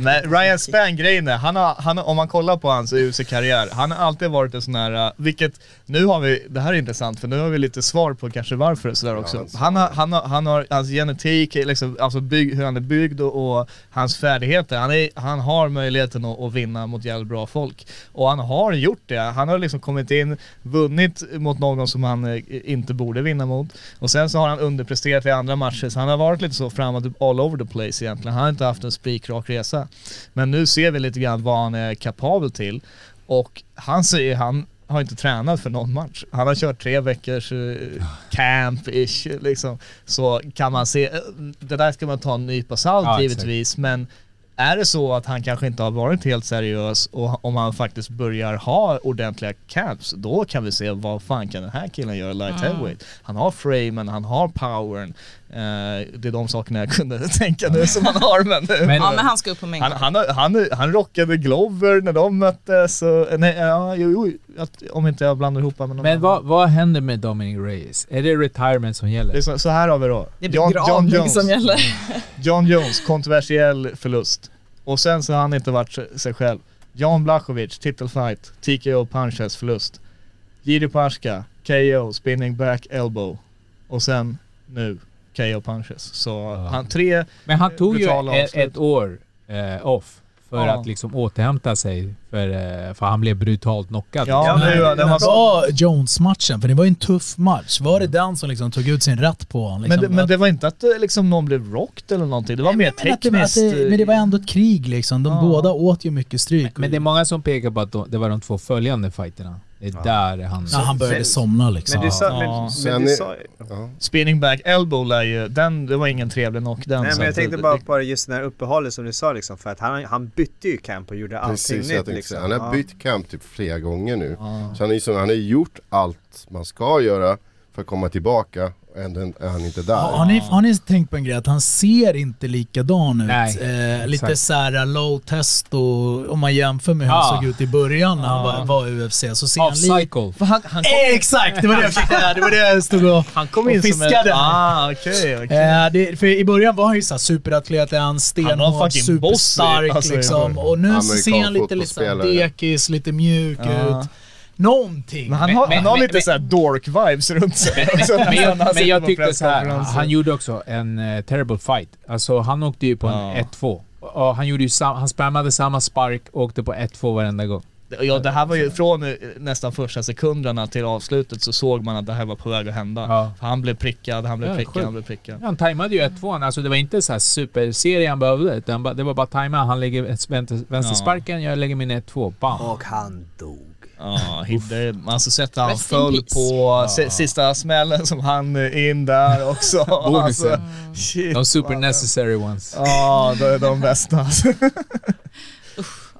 Men Ryan Spann, grejen är, han har, han om man kollar på hans UFC-karriär, han har alltid varit en sån här, uh, vilket, nu har vi, det här är intressant för nu har vi lite svar på kanske varför och sådär också. Han har, han har, han har, hans genetik, liksom, alltså bygg, hur han är byggd och, och hans färdigheter, han, är, han har möjligheten att, att vinna mot jävligt bra folk. Och han har gjort det, han har liksom kommit in, vunnit mot någon som han eh, inte borde vinna mot. Och sen så har han underpresterat i andra matcher, så han har varit lite så framåt all over the place egentligen. Han har inte haft en spikrak resa. Men nu ser vi lite grann vad han är kapabel till. Och han säger, han har inte tränat för någon match. Han har kört tre veckors eh, camp-ish liksom. Så kan man se, eh, det där ska man ta en nypa salt Ja, givetvis, men är det så att han kanske inte har varit helt seriös och om han faktiskt börjar ha ordentliga camps, då kan vi se vad fan kan den här killen göra light heavyweight. Han har framen, han har powern. Eh, det är de sakerna jag kunde tänka nu som han har men... Men- Ja men han ska upp på Han, mängden. han, har- han, han rockade Glover när de möttes och, nej, ja, jo, jo, att, om inte jag blandar ihop Men annan. vad, vad händer med Dominic Reyes? Är det retirement som Det gäller? så, så här har vi då. Det är John, John, Jones, som gäller. John Jones, kontroversiell förlust. Och sen så har han inte varit sig- sig själv. Jan Blachowicz, titelfight, TKO punches, förlust. Jiri Paska, KO, spinning back elbow. Och sen nu, KO punches. Så Ja. han tre Men han tog ju ett, ett år eh, off för Ja. att liksom återhämta sig. För, eh, för han blev brutalt knockad. Ja, men det var-. Bra Jones-matchen, för det var ju en tuff match. Var det den som liksom tog ut sin rätt på honom? Men, Liksom? det, men det var inte att eh, liksom, någon blev rocked eller någonting, det var mer men, att det, tekniskt. det, men det var ändå ett krig liksom. De Ja. båda åt ju mycket stryk. Men det är många som pekar på att de, det var de två följande fighterna. Det är där han... Ja, han började somna liksom. Men du sa, men, Ja. men Sen du är- sa Ja. Spinning back elbow lär ju, den, det var ingen trevlig knock den. Nej så men jag tänkte det- bara det- på just det här uppehållet som du sa liksom för att han, han bytte ju camp och gjorde allting Precis, jag nytt liksom. Han har Ja. bytt camp typ flera gånger nu. Ja. Så han, är liksom, han har gjort allt man ska göra för att komma tillbaka ändå är han inte där. Har, har, ni, har ni tänkt på en grej? Att han ser inte likadan ut. Nej, eh, lite såhär low test och om man jämför med hur Ja. han såg ut i början när han var, Ja. var i UFC så ser Off han cycle. Han, han kom, Exakt! Det var det jag försökte, det var det jag stod och, han kom och in som en... fiskade. Ah, okej, okej. Eh, det, för i början var han ju såhär superatlet, han stenhård, superstark alltså, liksom. Och nu ser han lite liksom dekis, lite mjuk Ja. ut. Någonting. Men han Men- har, men- han har men- lite såhär dork-vibes runt sig. också, Men jag, han men jag tyckte så här, presskonferenser. han gjorde också en eh, terrible fight. Alltså han åkte ju på Ja. en 1-2. Och han, gjorde ju sam, han spammade samma spark och åkte på 1-2 varenda gång. Ja, det här var ju från eh, nästan första sekunderna till avslutet så såg man att det här var på väg att hända. Ja. För han blev prickad, han blev Ja, prickad, sjukt. han blev prickad. Han tajmade ju 1-2, alltså det var inte så här superserie han behövde. Utan det var bara tajma, han lägger vänster, vänstersparken, jag lägger min 1-2, bam. Och han dog. Ja, Hidde, alltså sett han Rest in föll på si- sista smällen som han in där också. Alltså, shit. De super necessary ones. Ja, de är de bästa. alltså.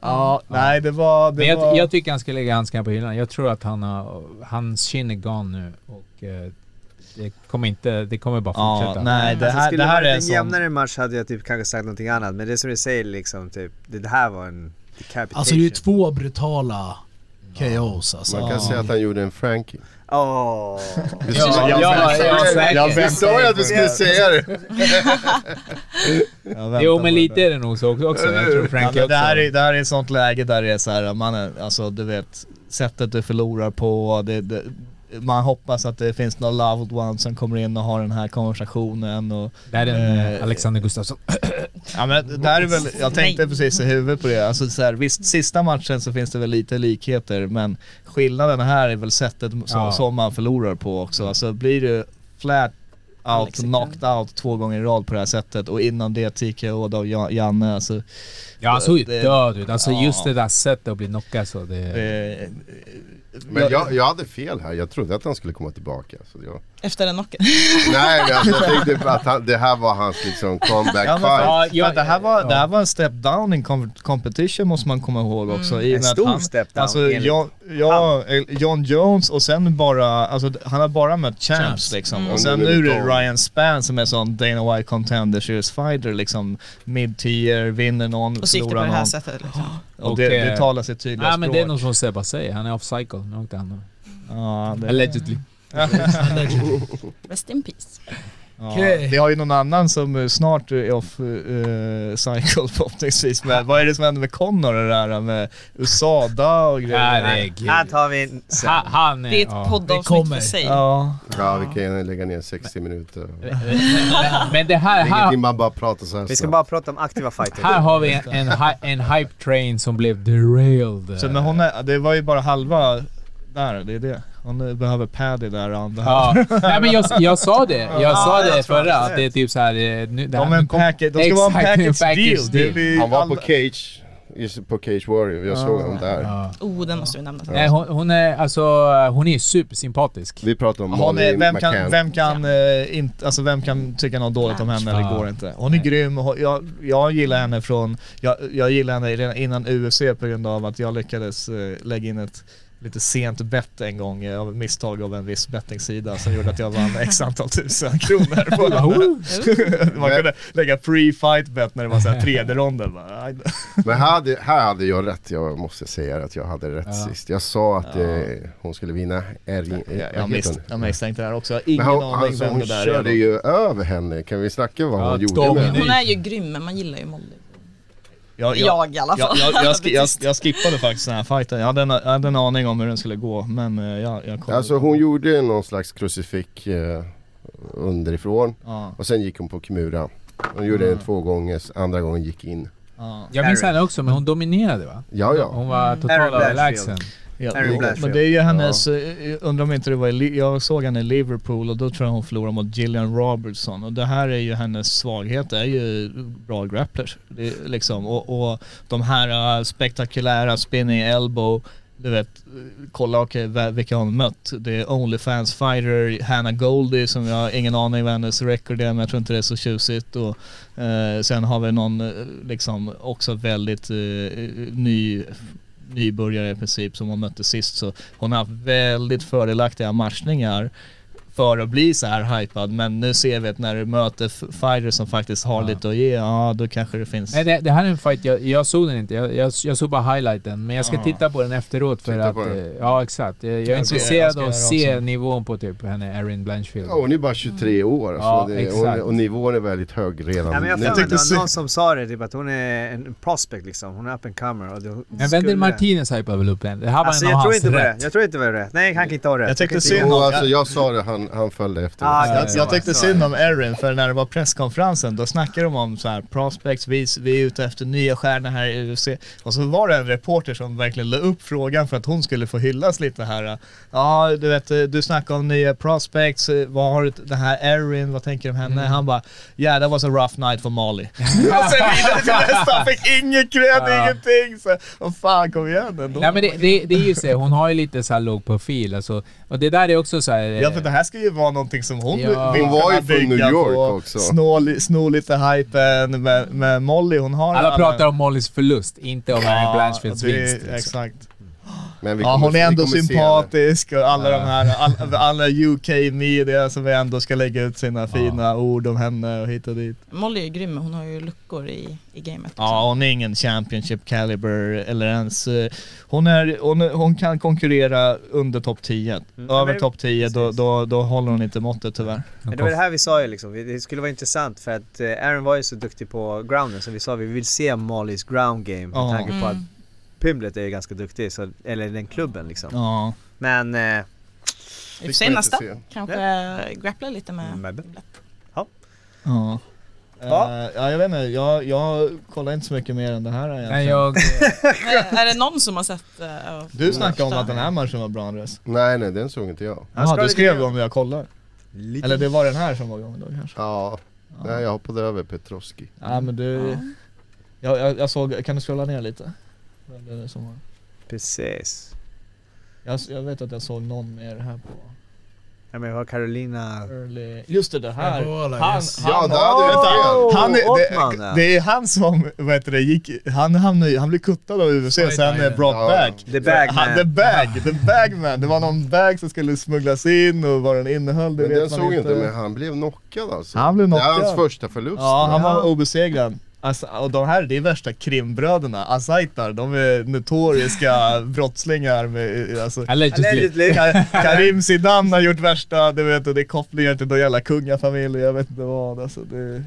Ja, nej det var... Det Men jag, var... jag tycker han ska lägga handskarna på hyllan. Jag tror att han har, hans kinn är gone nu och eh, det kommer inte, det kommer bara Ja, fortsätta. nej det Alltså, här, skulle det här varit är en sån... jämnare match hade jag typ kanske sagt någonting annat. Men det som du säger liksom, typ, det, det här var en decapitation. Alltså det är ju två brutala KOs alltså. Man kan säga att han gjorde en Frankie. Åh. Precis. Ja, Jag ja, ja, jag sa ju att du skulle säga det. Jo men lite är det nog så också. också. Jag tror Ja, Frankie men det, här är, det här är ett sånt läge där det är så här, man är, alltså du vet, sättet du förlorar på, det, det, man hoppas att det finns några loved ones som kommer in och har den här konversationen och Det här är en Eh, Alexander Gustafsson. Ja men det där är väl, jag tänkte precis i huvudet på det, alltså så här, visst sista matchen så finns det väl lite likheter men skillnaden här är väl sättet som, Ja. som man förlorar på också, alltså blir du flat out, Alexander. knocked out två gånger i rad på det här sättet och innan det TKO av Ja- Janne alltså Ja han såg ju Det- död ut. Alltså ja. just det där sättet att bli knockad så det... eh, Men jag, jag hade fel här, jag trodde att han skulle komma tillbaka. Så jag... Efter den knocken. Nej men alltså, jag tänkte på att han, det här var hans liksom comeback Ja, men, fight. ja, Ja, det, här var, ja. det här var en step down in com competition måste man komma ihåg också. I och En stor han, step down, Alltså enligt John, ja, eh, John Jones och sen bara, alltså han har bara mött champs, Champs. liksom. Mm. Och sen nu är det det. Ryan Spann som är sån Dana White contender series fighter liksom. Mid-tier, vinner någon, Och så gick det på förlorar det här någon. sättet liksom. Och det, Och, det eh, talar sitt tydliga Ja men språk. det är nog som Sebba säger, han är off cycle. Nu åkte han. ja, det, Allegedly. Rest in peace. ja. Vi har ju någon annan som eh, snart är off uh, cycle förhoppningsvis. Men vad är det som händer med Connor det där med USADA och grejer? Herregud. Här tar vi en sen. Han, han är... Det är ett ja. det poddavsnitt kommer. för sig. Ja. Ja vi kan lägga ner 60 minuter. Det Men- Men det här, är här, ingenting man bara pratar så här. Vi ska snabbt. bara prata om aktiva fighter. här har vi en, en, en hype train som blev derailed. Så men hon är, det var ju bara halva där, det är det. Hon behöver Paddy där och andra. Ja, Nej, men jag, jag sa det. Jag sa jag det tror förra, att det är typ såhär... eh, det här- De, kom- package, ska vara en Exakt, package, deal. Det deal. Han var på Cage, just på Cage Warrior, jag såg honom där. Ja. Oh, den måste vi nämna. Nej, hon, hon är alltså, hon är supersympatisk. Vi pratade om Hon Molly är, vem kan, vem kan, eh, inte, alltså vem kan tycka något dåligt om henne eller Ja. går inte? Hon är grym, och hon- jag, jag gillar henne från, jag, jag gillar henne redan innan UFC på grund av att jag lyckades eh, lägga in ett lite sent bett en gång eh, av misstag av en viss bettingsida som gjorde att jag vann x antal tusen kronor på den. Man kunde lägga pre-fight bet när det var såhär tredje ronden. Men här hade, här hade jag rätt, jag måste säga att jag hade rätt Ja. sist. Jag sa att eh, hon skulle vinna R... Jag, jag, heter mis, hon? jag misstänkte det här också, jag har ingen Men hon, aning alltså, vem hon det där körde är. ju över henne, kan vi snacka vad Ja, hon gjorde med Hon är ju grym men man gillar ju Molly. Jag, Jag i alla fall. Jag, jag, jag, jag, jag skippade faktiskt den här fighten, jag hade, en, jag hade en aning om hur den skulle gå men eh, jag, jag kom Alltså hon gjorde någon slags krucifix eh, underifrån Ja. och sen gick hon på Kimura. Hon gjorde Mm. det två gånger, andra gången gick in. Ja. Jag minns henne också, men hon dominerade va? Ja, ja. Hon var Aaron totalt överlägsen. Ja, men det är ju hennes, eh, undrar om inte det var jag såg henne i Liverpool och då tror jag hon förlorade mot Gillian Robertson. Och det här är ju hennes svaghet, det är ju bra grapplers. Det är liksom, och, och de här eh, spektakulära spinning elbow, du vet, kolla okay, vilka hon mött? Det är Onlyfans fighter, Hannah Goldie som jag har ingen aning vad hennes record är men jag tror inte det är så tjusigt. Och eh, sen har vi någon eh, liksom också väldigt eh, ny nybörjare i princip som hon mötte sist så hon har haft väldigt fördelaktiga matchningar för att bli så här hypad men nu ser vi att när du möter fighters som faktiskt har Ja. lite att ge, ja då kanske det finns Nej, det, det här är en fight, jag, jag såg den inte. Jag, jag, jag såg bara highlighten. Men jag ska Ja. titta på den efteråt för Titta att... eh, Ja, exakt. Jag, jag är Jag jag intresserad av att se nivån på typ henne, Erin Blanchfield. Ja, hon är bara 23 år alltså. Ja, det, exakt. och, och nivån är väldigt hög redan Ja, men jag mig, tänkte det se- var någon som sa det, typ att hon är en prospect liksom. Hon är up and comer. Och det, Men skulle- Wendell Martinez hypade väl upp den? Det här var Alltså en av jag tror hans inte på det. rätt. Jag tror inte på det. Nej, han kan inte ha rätt. Jag ge- Och om- alltså, jag sa det, han, han följde efter. Ah, Jag, jag tyckte synd om Erin för när det var presskonferensen då snackade de om så här prospects, vi, vi är ute efter nya stjärnor här i UFC. Och så var det en reporter som verkligen la upp frågan för att hon skulle få hyllas lite här. Ja, du vet, du snackar om nya prospects, vad har du, det här Erin, vad tänker du om henne? Han bara, yeah that was a rough night for Molly. och sen vidare till nästa, han fick ingen cred, Ja. ingenting. Så, vad fan, kom igen ändå. Nej men det, det, det är ju så, hon har ju lite så här låg profil alltså. Och det där är också så här, Ja för det här ska ju vara någonting som hon Ja. vill Hon var ju från New York på. också. Snå, li- sno lite hypen med, med Molly, hon har Alla pratar om Mollys förlust, inte om Erin Blanchfields vinst. Liksom. Exakt. Men vi Ja, hon är vi ändå sympatisk och alla Ja. de här, alla, alla UK media som ändå ska lägga ut sina fina ord om henne och hit och dit. Molly är grym, hon har ju luckor i, i gamet. Ja, hon är ingen Championship caliber eller ens... eh, Hon, är, hon, hon kan konkurrera under topp 10. Mm. Över topp 10 då, då, då håller hon inte måttet tyvärr. Men det var det här vi sa ju liksom, det skulle vara intressant för att eh, Aaron var ju så duktig på grounden så vi sa vi vill se Mollys ground game med Ja. tanke på att Mm. Pimlet är ju ganska duktig, så, eller den klubben liksom. Ja. Men... Eh, I man nästa, kanske grappla lite med Maybe. Pimlet. Ja. Ja. Eh, ja, jag vet inte. Jag, jag kollar inte så mycket mer än det här egentligen. Nej, jag, Men är det någon som har sett... Uh, Du snackade om att den här matchen var bra Andres. Nej nej, den såg inte jag. Jaha, du skrev om det jag kollar. lite, Eller det var den här som var igång då kanske. Ja, nej jag hoppade över Petrovski. Ja men du, jag, jag, jag såg, kan du scrolla ner lite? Vem är det som var? Precis. Jag, jag vet att jag såg någon mer här på Ja men vi har Carolina... early... Just det, det här. Ebola, Han, yes. han, Ja, hade han det, det är han som, vad heter det, gick, han, hamnade, han blev kuttad av UFC sen Fight eh, brought Ja. back. The bag han, man. the bag, the bagman. Det var någon bag som skulle smugglas in och vad den innehöll, det Men vet man såg inte. inte, men han blev knockad alltså. Han blev Det är knockad. hans första förlust. Ja, han Ja. var obesegrad. Alltså, och de här, det är värsta krimbröderna. Azaitar, de är notoriska brottslingar med, alltså, allegedly. Allegedly. Ka- Karim Zidane har gjort värsta, du vet, och det är kopplingar till någon jävla kungafamilj, jag vet inte vad alltså, det,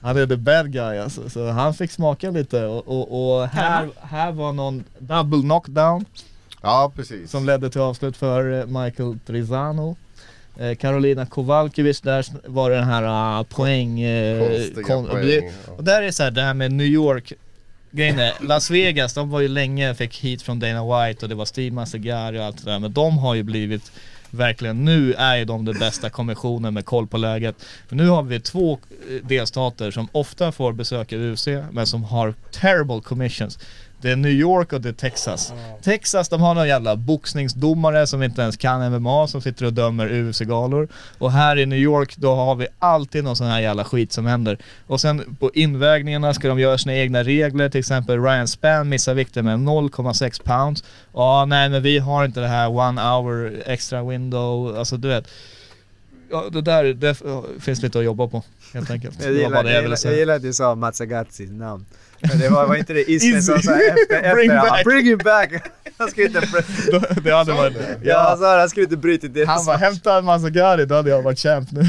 Han är the bad guy alltså, så han fick smaka lite och, och, och här, här var någon double knockdown Ja precis. som ledde till avslut för Michael Trizano Karolina Kowalkiewicz, där var det den här uh, poäng... eh, Konstiga kon- och poäng. och där är så här, det här med New York Grejen är, Las Vegas, de var ju länge, fick hit från Dana White och det var Steve Mazzagari och allt det där. Men de har ju blivit Verkligen, nu är ju de den bästa kommissionen med koll på läget. Men nu har vi två eh, delstater som ofta får besöka UFC men som har terrible commissions Det är New York och det är Texas. Texas, de har några jävla boxningsdomare som inte ens kan MMA som sitter och dömer UFC-galor Och här i New York, då har vi alltid någon sån här jävla skit som händer. Och sen på invägningarna ska de göra sina egna regler, till exempel Ryan Spann missar vikten med 0,6 pounds. Ja, nej men vi har inte det här one hour extra window, alltså du vet. Ja, det där det finns lite att jobba på helt enkelt. Jag gillar, det jag, gillar, jag gillar att du sa Mazzagazis namn. Men det var, var inte det Isne som sa efter, Bring efter han, back. bring him back! Han skulle inte, det hade varit, ja, ja, sa han skulle inte bryta det. han bara hämta en massa Gary, då hade jag varit champ nu.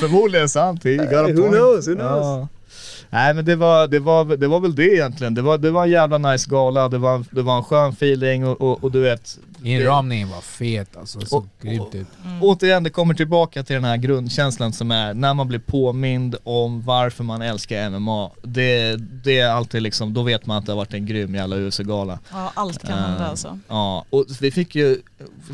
Förmodligen sant, he got a Who point. knows, who knows? Ja. Nej men det var, det, var, det var väl det egentligen. Det var, det var en jävla nice gala, det var, det var en skön feeling och, och, och du vet, Inramningen var fet alltså. Så grymt ut. Återigen, det kommer tillbaka till den här grundkänslan som är när man blir påmind om varför man älskar MMA. Det, det är alltid liksom, då vet man att det har varit en grym jävla UFC-gala. Ja, allt kan hända Eh, alltså. Ja, och vi fick ju,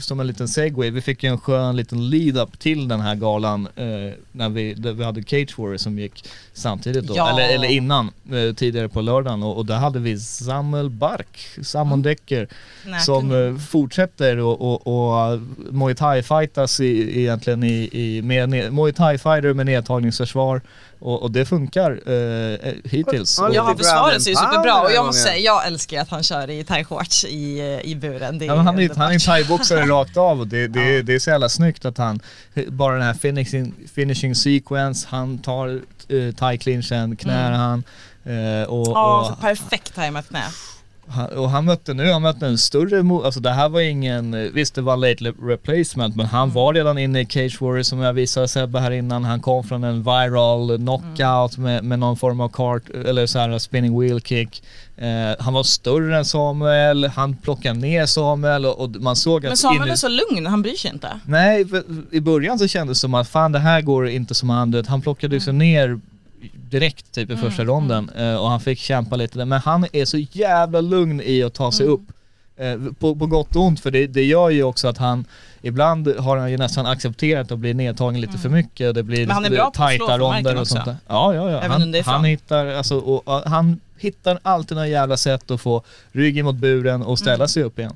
som en liten segway, vi fick ju en skön liten lead-up till den här galan eh, när vi, vi hade Cage Warrior som gick samtidigt då, Ja. eller, eller innan, eh, tidigare på lördagen. Och, och där hade vi Samuel Bark, Samon Decker, Nej, som eh, fortsätter och, och, och Muay Thai fightas i, egentligen i, i med, ne- Muay Thai fighter med nedtagningsförsvar. Och, och det funkar eh, hittills. Ja, Och- Ja, ground sig ju superbra. Och jag måste säga, jag älskar att han kör i thai-shorts i, eh, i buren. Det är Ja, men han är han är thaiboxare rakt av och det, det, det är så jävla snyggt att han, bara den här finishing, finishing sequence, han tar uh, thai-clinchen, knär Mm. han eh, och, Ja, så och, perfekt tajmat knä. han, och han mötte nu, han mötte en större, alltså det här var ingen, eh, visst det var late replacement men han Mm. var redan inne i Cage Warrior som jag visade Sebbe här innan, han kom från en viral knockout Mm. med, med någon form av kart, eller så här spinning wheel kick. Eh, han var större än Samuel, han plockade ner Samuel och, och man såg att Men Samuel in i- är så lugn, han bryr sig inte. Nej, i början så kändes det som att fan det här går inte som han, han plockade ju sig ner direkt typ i första ronden eh, och han fick kämpa lite där. Men han är så jävla lugn i att ta sig upp. Eh, på, på gott och ont för det, det gör ju också att han Ibland har han ju nästan accepterat att bli nedtagen lite för mycket och det blir Men han är bra på att slå tajta ronder och sånt där. Ja, ja, ja. Även Han, han hittar, alltså, och, och, han hittar alltid några jävla sätt att få ryggen mot buren och ställa Mm. sig upp igen.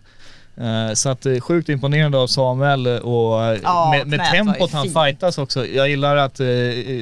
Eh, Så att eh, sjukt imponerande av Samuel eh, och Ja, med, med tempot han fightas också. Jag gillar att,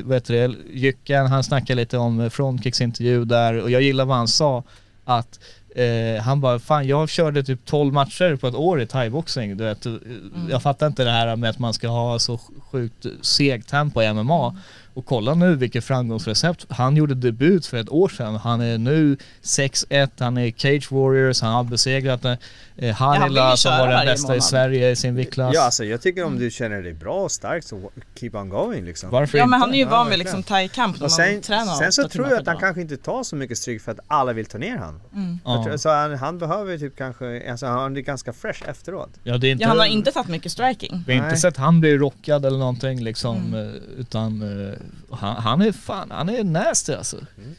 vet du Jycken han snackar lite om Frontkicks intervju där och jag gillar vad han sa att eh, han bara, fan jag körde typ 12 matcher på ett år i thaiboxning. Du vet, Mm. Jag fattar inte det här med att man ska ha så sjukt segt tempo i MMA. Mm. Och kolla nu vilket framgångsrecept. Han gjorde debut för ett år sedan. Han är nu 6-1, han är Cage Warriors, han har besegrat eh, vill Hanila ju som var den bästa i månad. Sverige i sin viktklass. Ja alltså jag tycker om du känner dig bra och stark så keep on going liksom. Varför Ja inte? men han är ju Ja, van vid liksom thai-kamp när Och man sen, tränar sen så tror jag att han kanske inte tar så mycket stryk för att alla vill ta ner han. Mm. Ja. Tror- Så han, han behöver typ kanske, alltså han är ganska fresh efteråt. Ja, det är inte, Ja, han har inte tagit mycket striking. Vi har inte Nej. sett han bli rockad eller någonting liksom, Mm. eh, utan eh, han, han är fan, han är nasty alltså. Mm.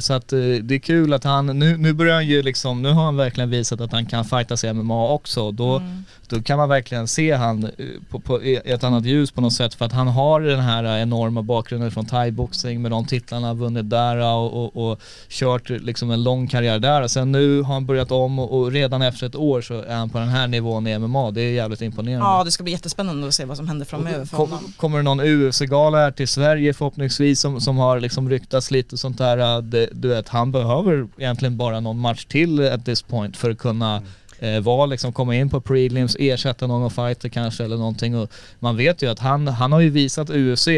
Så att eh, det är kul att han, nu, nu börjar han ju liksom, nu har han verkligen visat att han kan fightas i MMA också. Då, Mm. då kan man verkligen se han eh, på, på ett annat ljus på något sätt för att han har den här eh, enorma bakgrunden från thaiboxning med de titlarna vunnit där och, och, och kört liksom en lång karriär där. Sen nu har han börjat om och, och redan efter ett år så är han på den här nivån i MMA. Det är jävligt imponerande. Ja det ska bli jättespännande att se vad som händer framöver för Kom, honom. kommer det någon UFC-gala här till Sverige förhoppningsvis som, som har liksom ryktats lite och sånt där. Äh, Det, du vet, han behöver egentligen bara någon match till at this point för att kunna eh, vara liksom, komma in på prelims, ersätta någon fighter kanske eller någonting. Och man vet ju att han, han har ju visat UFC,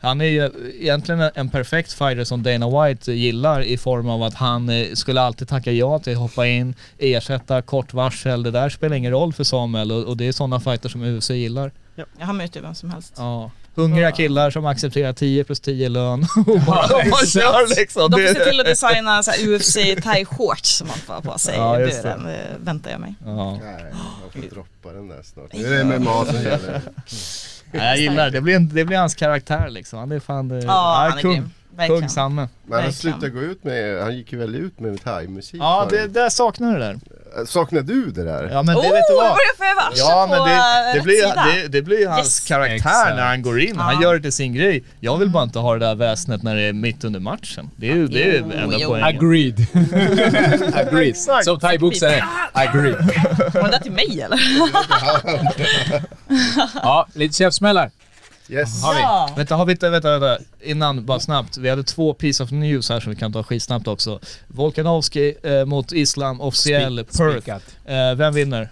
han är ju egentligen en- perfekt fighter som Dana White gillar i form av att han eh, skulle alltid tacka ja till att hoppa in, ersätta kort varsel. Det där spelar ingen roll för Samuel och, och det är sådana fighter som UFC gillar. Ja, han möter vem som helst. Ja. Hungriga killar som accepterar 10 plus 10 lön och bara, och bara kör liksom. De får Det- se till att designa så här UFC thai-shorts som man får ha på sig Ja, det. det väntar jag mig. Ja. Nej, jag får droppa den där snart. Nu är det MMA som gäller. Nej, jag gillar det. Det blir, en, det blir hans karaktär liksom. Han är fan... eh, Ja, han är kung. grym. Verkligen. Kung Samme. Men han Verkligen. slutade gå ut med, han gick ju väl ut med thai-musik Ja, det, förut. det saknar det där. Saknar du det där? Ja men det oh, vet du nu vad? börjar jag få över Ja men på det, eh, det, rätt blir, sida. det, det blir hans Yes. karaktär Exakt. när han går in. Han Ja. gör det till sin grej. Jag vill bara inte ha det där väsnet när det är mitt under matchen. Det är ju det är ju Jo, enda jo. poängen. Agreed. Agreed. Som thaiboxare, agreed. Var det där till mig eller? Ja, lite käftsmällar Yes. har vi. Ja. Vänta, har vi inte, vänta, vänta, innan bara snabbt. Vi hade två piece of news här som vi kan ta skitsnabbt också. Volkanovski eh, mot Islam officiell Spik- Perth. Eh, vem vinner?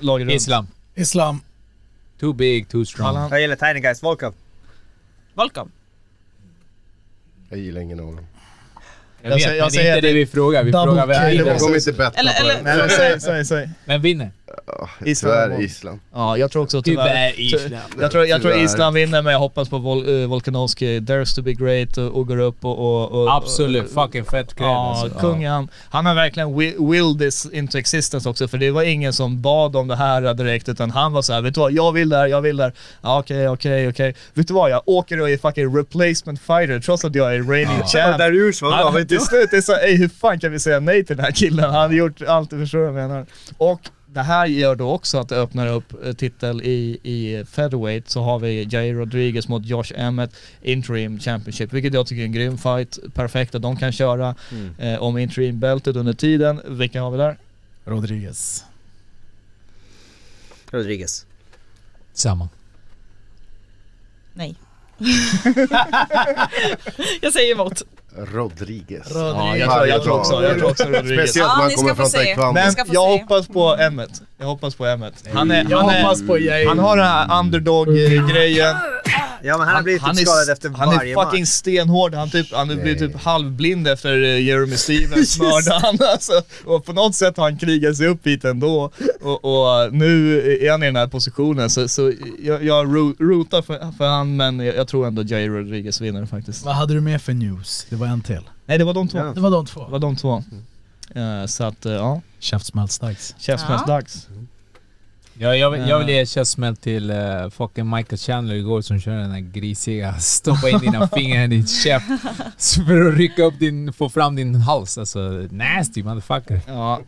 Lager runt. Islam. Islam. Too big, too strong. Allan? Jag gillar Tiny Guys, Volkov. Volkov. Jag gillar ingen av dem. Jag Jag vet, säger- jag men det är inte det- vi frågar. Vi frågar vem vinner. Eller- eller- men säg, säg, säg. Vem vinner? Island Tyvärr var- Island. Ja, jag tror också tyvärr. Tyvärr Island. Jag tror, jag tror. Island vinner men jag hoppas på Vol, uh, Volkanovski. Dares to be great och, och går upp och... och, och Absolut, fucking fett kräm Ja, alltså. kungen. Han har verkligen wi- will this into existence också för det var ingen som bad om det här direkt utan han var så här, vet du vad, jag vill det här, jag vill det här. Ja, Okej, okej, okej. Vet du vad, jag åker och är fucking replacement fighter trots att jag är reigning champ. Darius var Han, vet till slut är det så, ey, hur fan kan vi säga nej till den här killen? Han har gjort allt, du förstår vad jag menar. Och det här gör då också att det öppnar upp eh, titel i, i featherweight så har vi Jair Rodriguez mot Josh Emmett interim championship vilket jag tycker är en grym fight. Perfekt att de kan köra eh, om interim beltet under tiden. Vilka har vi där? Rodriguez. Rodriguez. Samma. Nej. jag säger emot. Rodriguez. Ja, jag, tror, jag tror också, jag tror också Rodriguez. Speciellt Ja, när han kommer från taekwondo. Men jag hoppas på Emmet. Jag hoppas på Emmet. Han är, han är, Jair. han har den här underdog-grejen. Ja men han har blivit han typ är, skadad efter han varje är fucking match. stenhård, han, typ, han blir typ halvblind efter eh, Jeremy Stevens mördade han alltså. Och på något sätt har han krigat sig upp hit ändå. Och, och nu är han i den här positionen så, så jag, jag ro- rotar för, för han men jag, jag tror ändå Jair Rodriguez vinner faktiskt. Vad hade du med för news? Det var en till. Nej det var de två. Ja. Det var de två. Det var de två. Eh, så att eh, ja, Käftsmällsdags. käftsmällsdags. Ja, jag, vill, jag vill ge käftsmäll till uh, fucking Michael Chandler igår som körde den här grisiga stoppa in dina fingrar i din käft för att rycka upp din, få fram din hals. Alltså nasty motherfucker. Ja,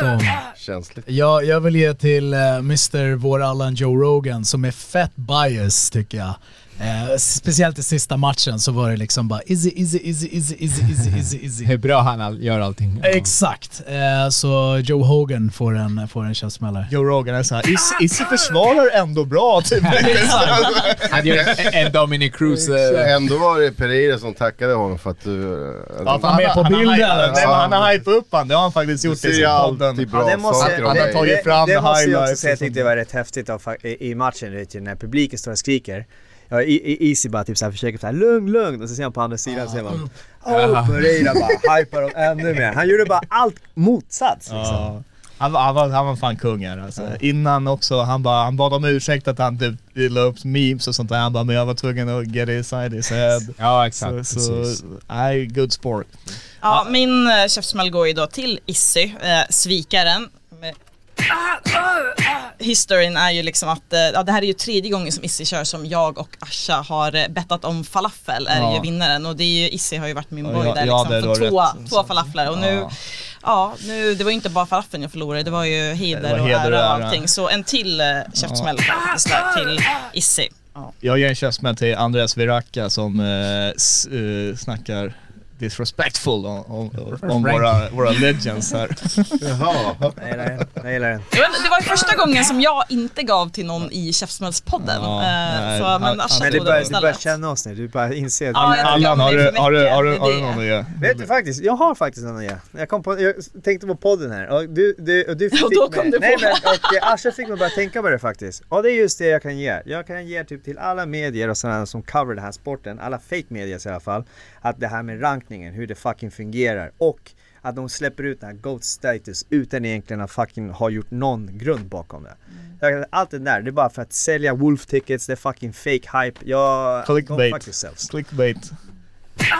De. Känsligt. Jag, jag vill ge till uh, Mr. vår Allan Joe Rogan som är fett bias tycker jag. Eh, speciellt i sista matchen så var det liksom bara easy, easy, easy, easy, easy, easy, easy, easy. Hur bra han all, gör allting. Exakt. Eh, så Joe Hogan får en, får en käftsmällare. Joe Rogan är såhär, Is, Issy försvarar ändå bra typ. Han gör en, en Dominic Cruz... eh, Ändå var det Pereira som tackade honom för att du... Ja, för Han är med på har- bilden. Han, har- nej, men Ja. han har hypat upp han, det har han faktiskt gjort i sin podden. bra Ja, det måste, saker Han har tagit fram det, det måste jag också säga, jag tyckte det var rätt häftigt av, i, i matchen, du vet ju, när publiken står och skriker. Ja, i, i, Easy bara typ såhär försöker såhär lugn, lugn och så ser han på andra sidan så ser man Åh, Pereira bara hypar dem ännu mer. Han gjorde bara allt motsats liksom. Ja. Han, var- han, var, han var fan kung här alltså. Innan också, han, bara, han bad om ursäkt att han typ la upp memes och sånt där. Han bara, men jag var tvungen att get inside his head. Ja, exakt. Så, så, nej, good sport. Ja, min uh, käftsmäll går ju då till Issy, eh, svikaren. Historien är ju liksom att, eh, ja det här är ju tredje gången som Issy kör som jag och Asha har eh, bettat om falafel är Ja. ju vinnaren och det är ju, Issy har ju varit min Ja, boy ja, där ja, liksom det för två, rätt. två falaflar och nu, Ja. ja nu, det var ju inte bara falafeln jag förlorade, det var ju heder, var och heder ära och allting. Så en till uh, käftsmäll där till Issy. Jag ger en käftsmäll till Andreas Viracka som eh, s- eh, snackar disrespectful om, om, om våra, våra legends här. Jaha. Jag gillar den, jag gillar den. Det var, det första gången som jag inte gav till någon i Käftsmällspodden. Ja, nej, så, men Asha Men du tog börjar, du börjar känna oss nu, du börjar inse att Ja, Allan, har du, har, du, har, du, har, det du, det. någon att ge? Vet du faktiskt, jag har faktiskt någon att ge. Jag, kom på, jag tänkte på podden här och du, du, och du fick då kom mig, du nej på. men och Asha fick mig bara tänka på det faktiskt. Och det är just det jag kan ge. Jag kan ge typ till alla medier och sådana som cover den här sporten, alla fake medias i alla fall, att det här med rankningen, hur det fucking fungerar och att de släpper ut den här GOAT status utan egentligen att fucking ha gjort någon grund bakom det. Jag- Allt det där, det är bara för att sälja wolf tickets, det är fucking fake hype. Jag... Clickbait. fuck yourselves. Clickbait.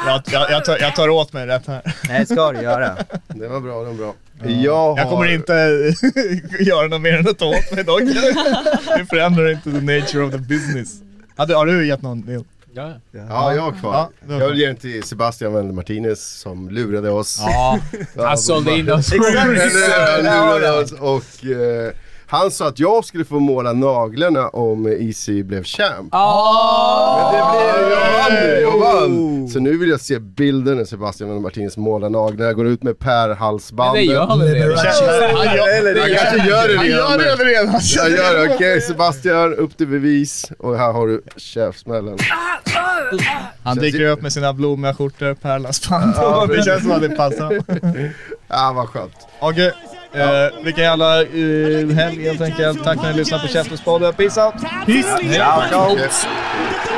Jag, jag, jag, tar, jag tar åt mig rätt här. Nej det ska du göra. Det var bra, det var bra. Jag, har... Jag kommer inte göra något mer än att ta åt mig dock. Det förändrar inte the nature of the business. Har du, har du gett någon Neil? Ja. Ja, jag har kvar. Ja, jag vill ge den till Sebastian Wendel Martinez som lurade oss. Ja, han sålde in oss. Han lurade oss och eh, han sa att jag skulle få måla naglarna om Easy blev champ. Men det blev, jag vann nu, jag vann! Så nu vill jag se bilden när Sebastian Wendel Martinez målar naglarna, går ut med Men pärhalsbanden. det gör han redan? Han gör, Han kanske gör det han redan. gör det redan. Jag gör det, okej Sebastian, upp till bevis. Och här har du käftsmällen. Han dyker upp med sina blommiga skjortor, pärlhalsband. det känns som att det passar. Ja, vad skönt. Okej, eh, vilken jävla uh, helg helt enkelt. Tack för att ni lyssnade på Käftespodden. Peace out! Peace! Ciao, ciao.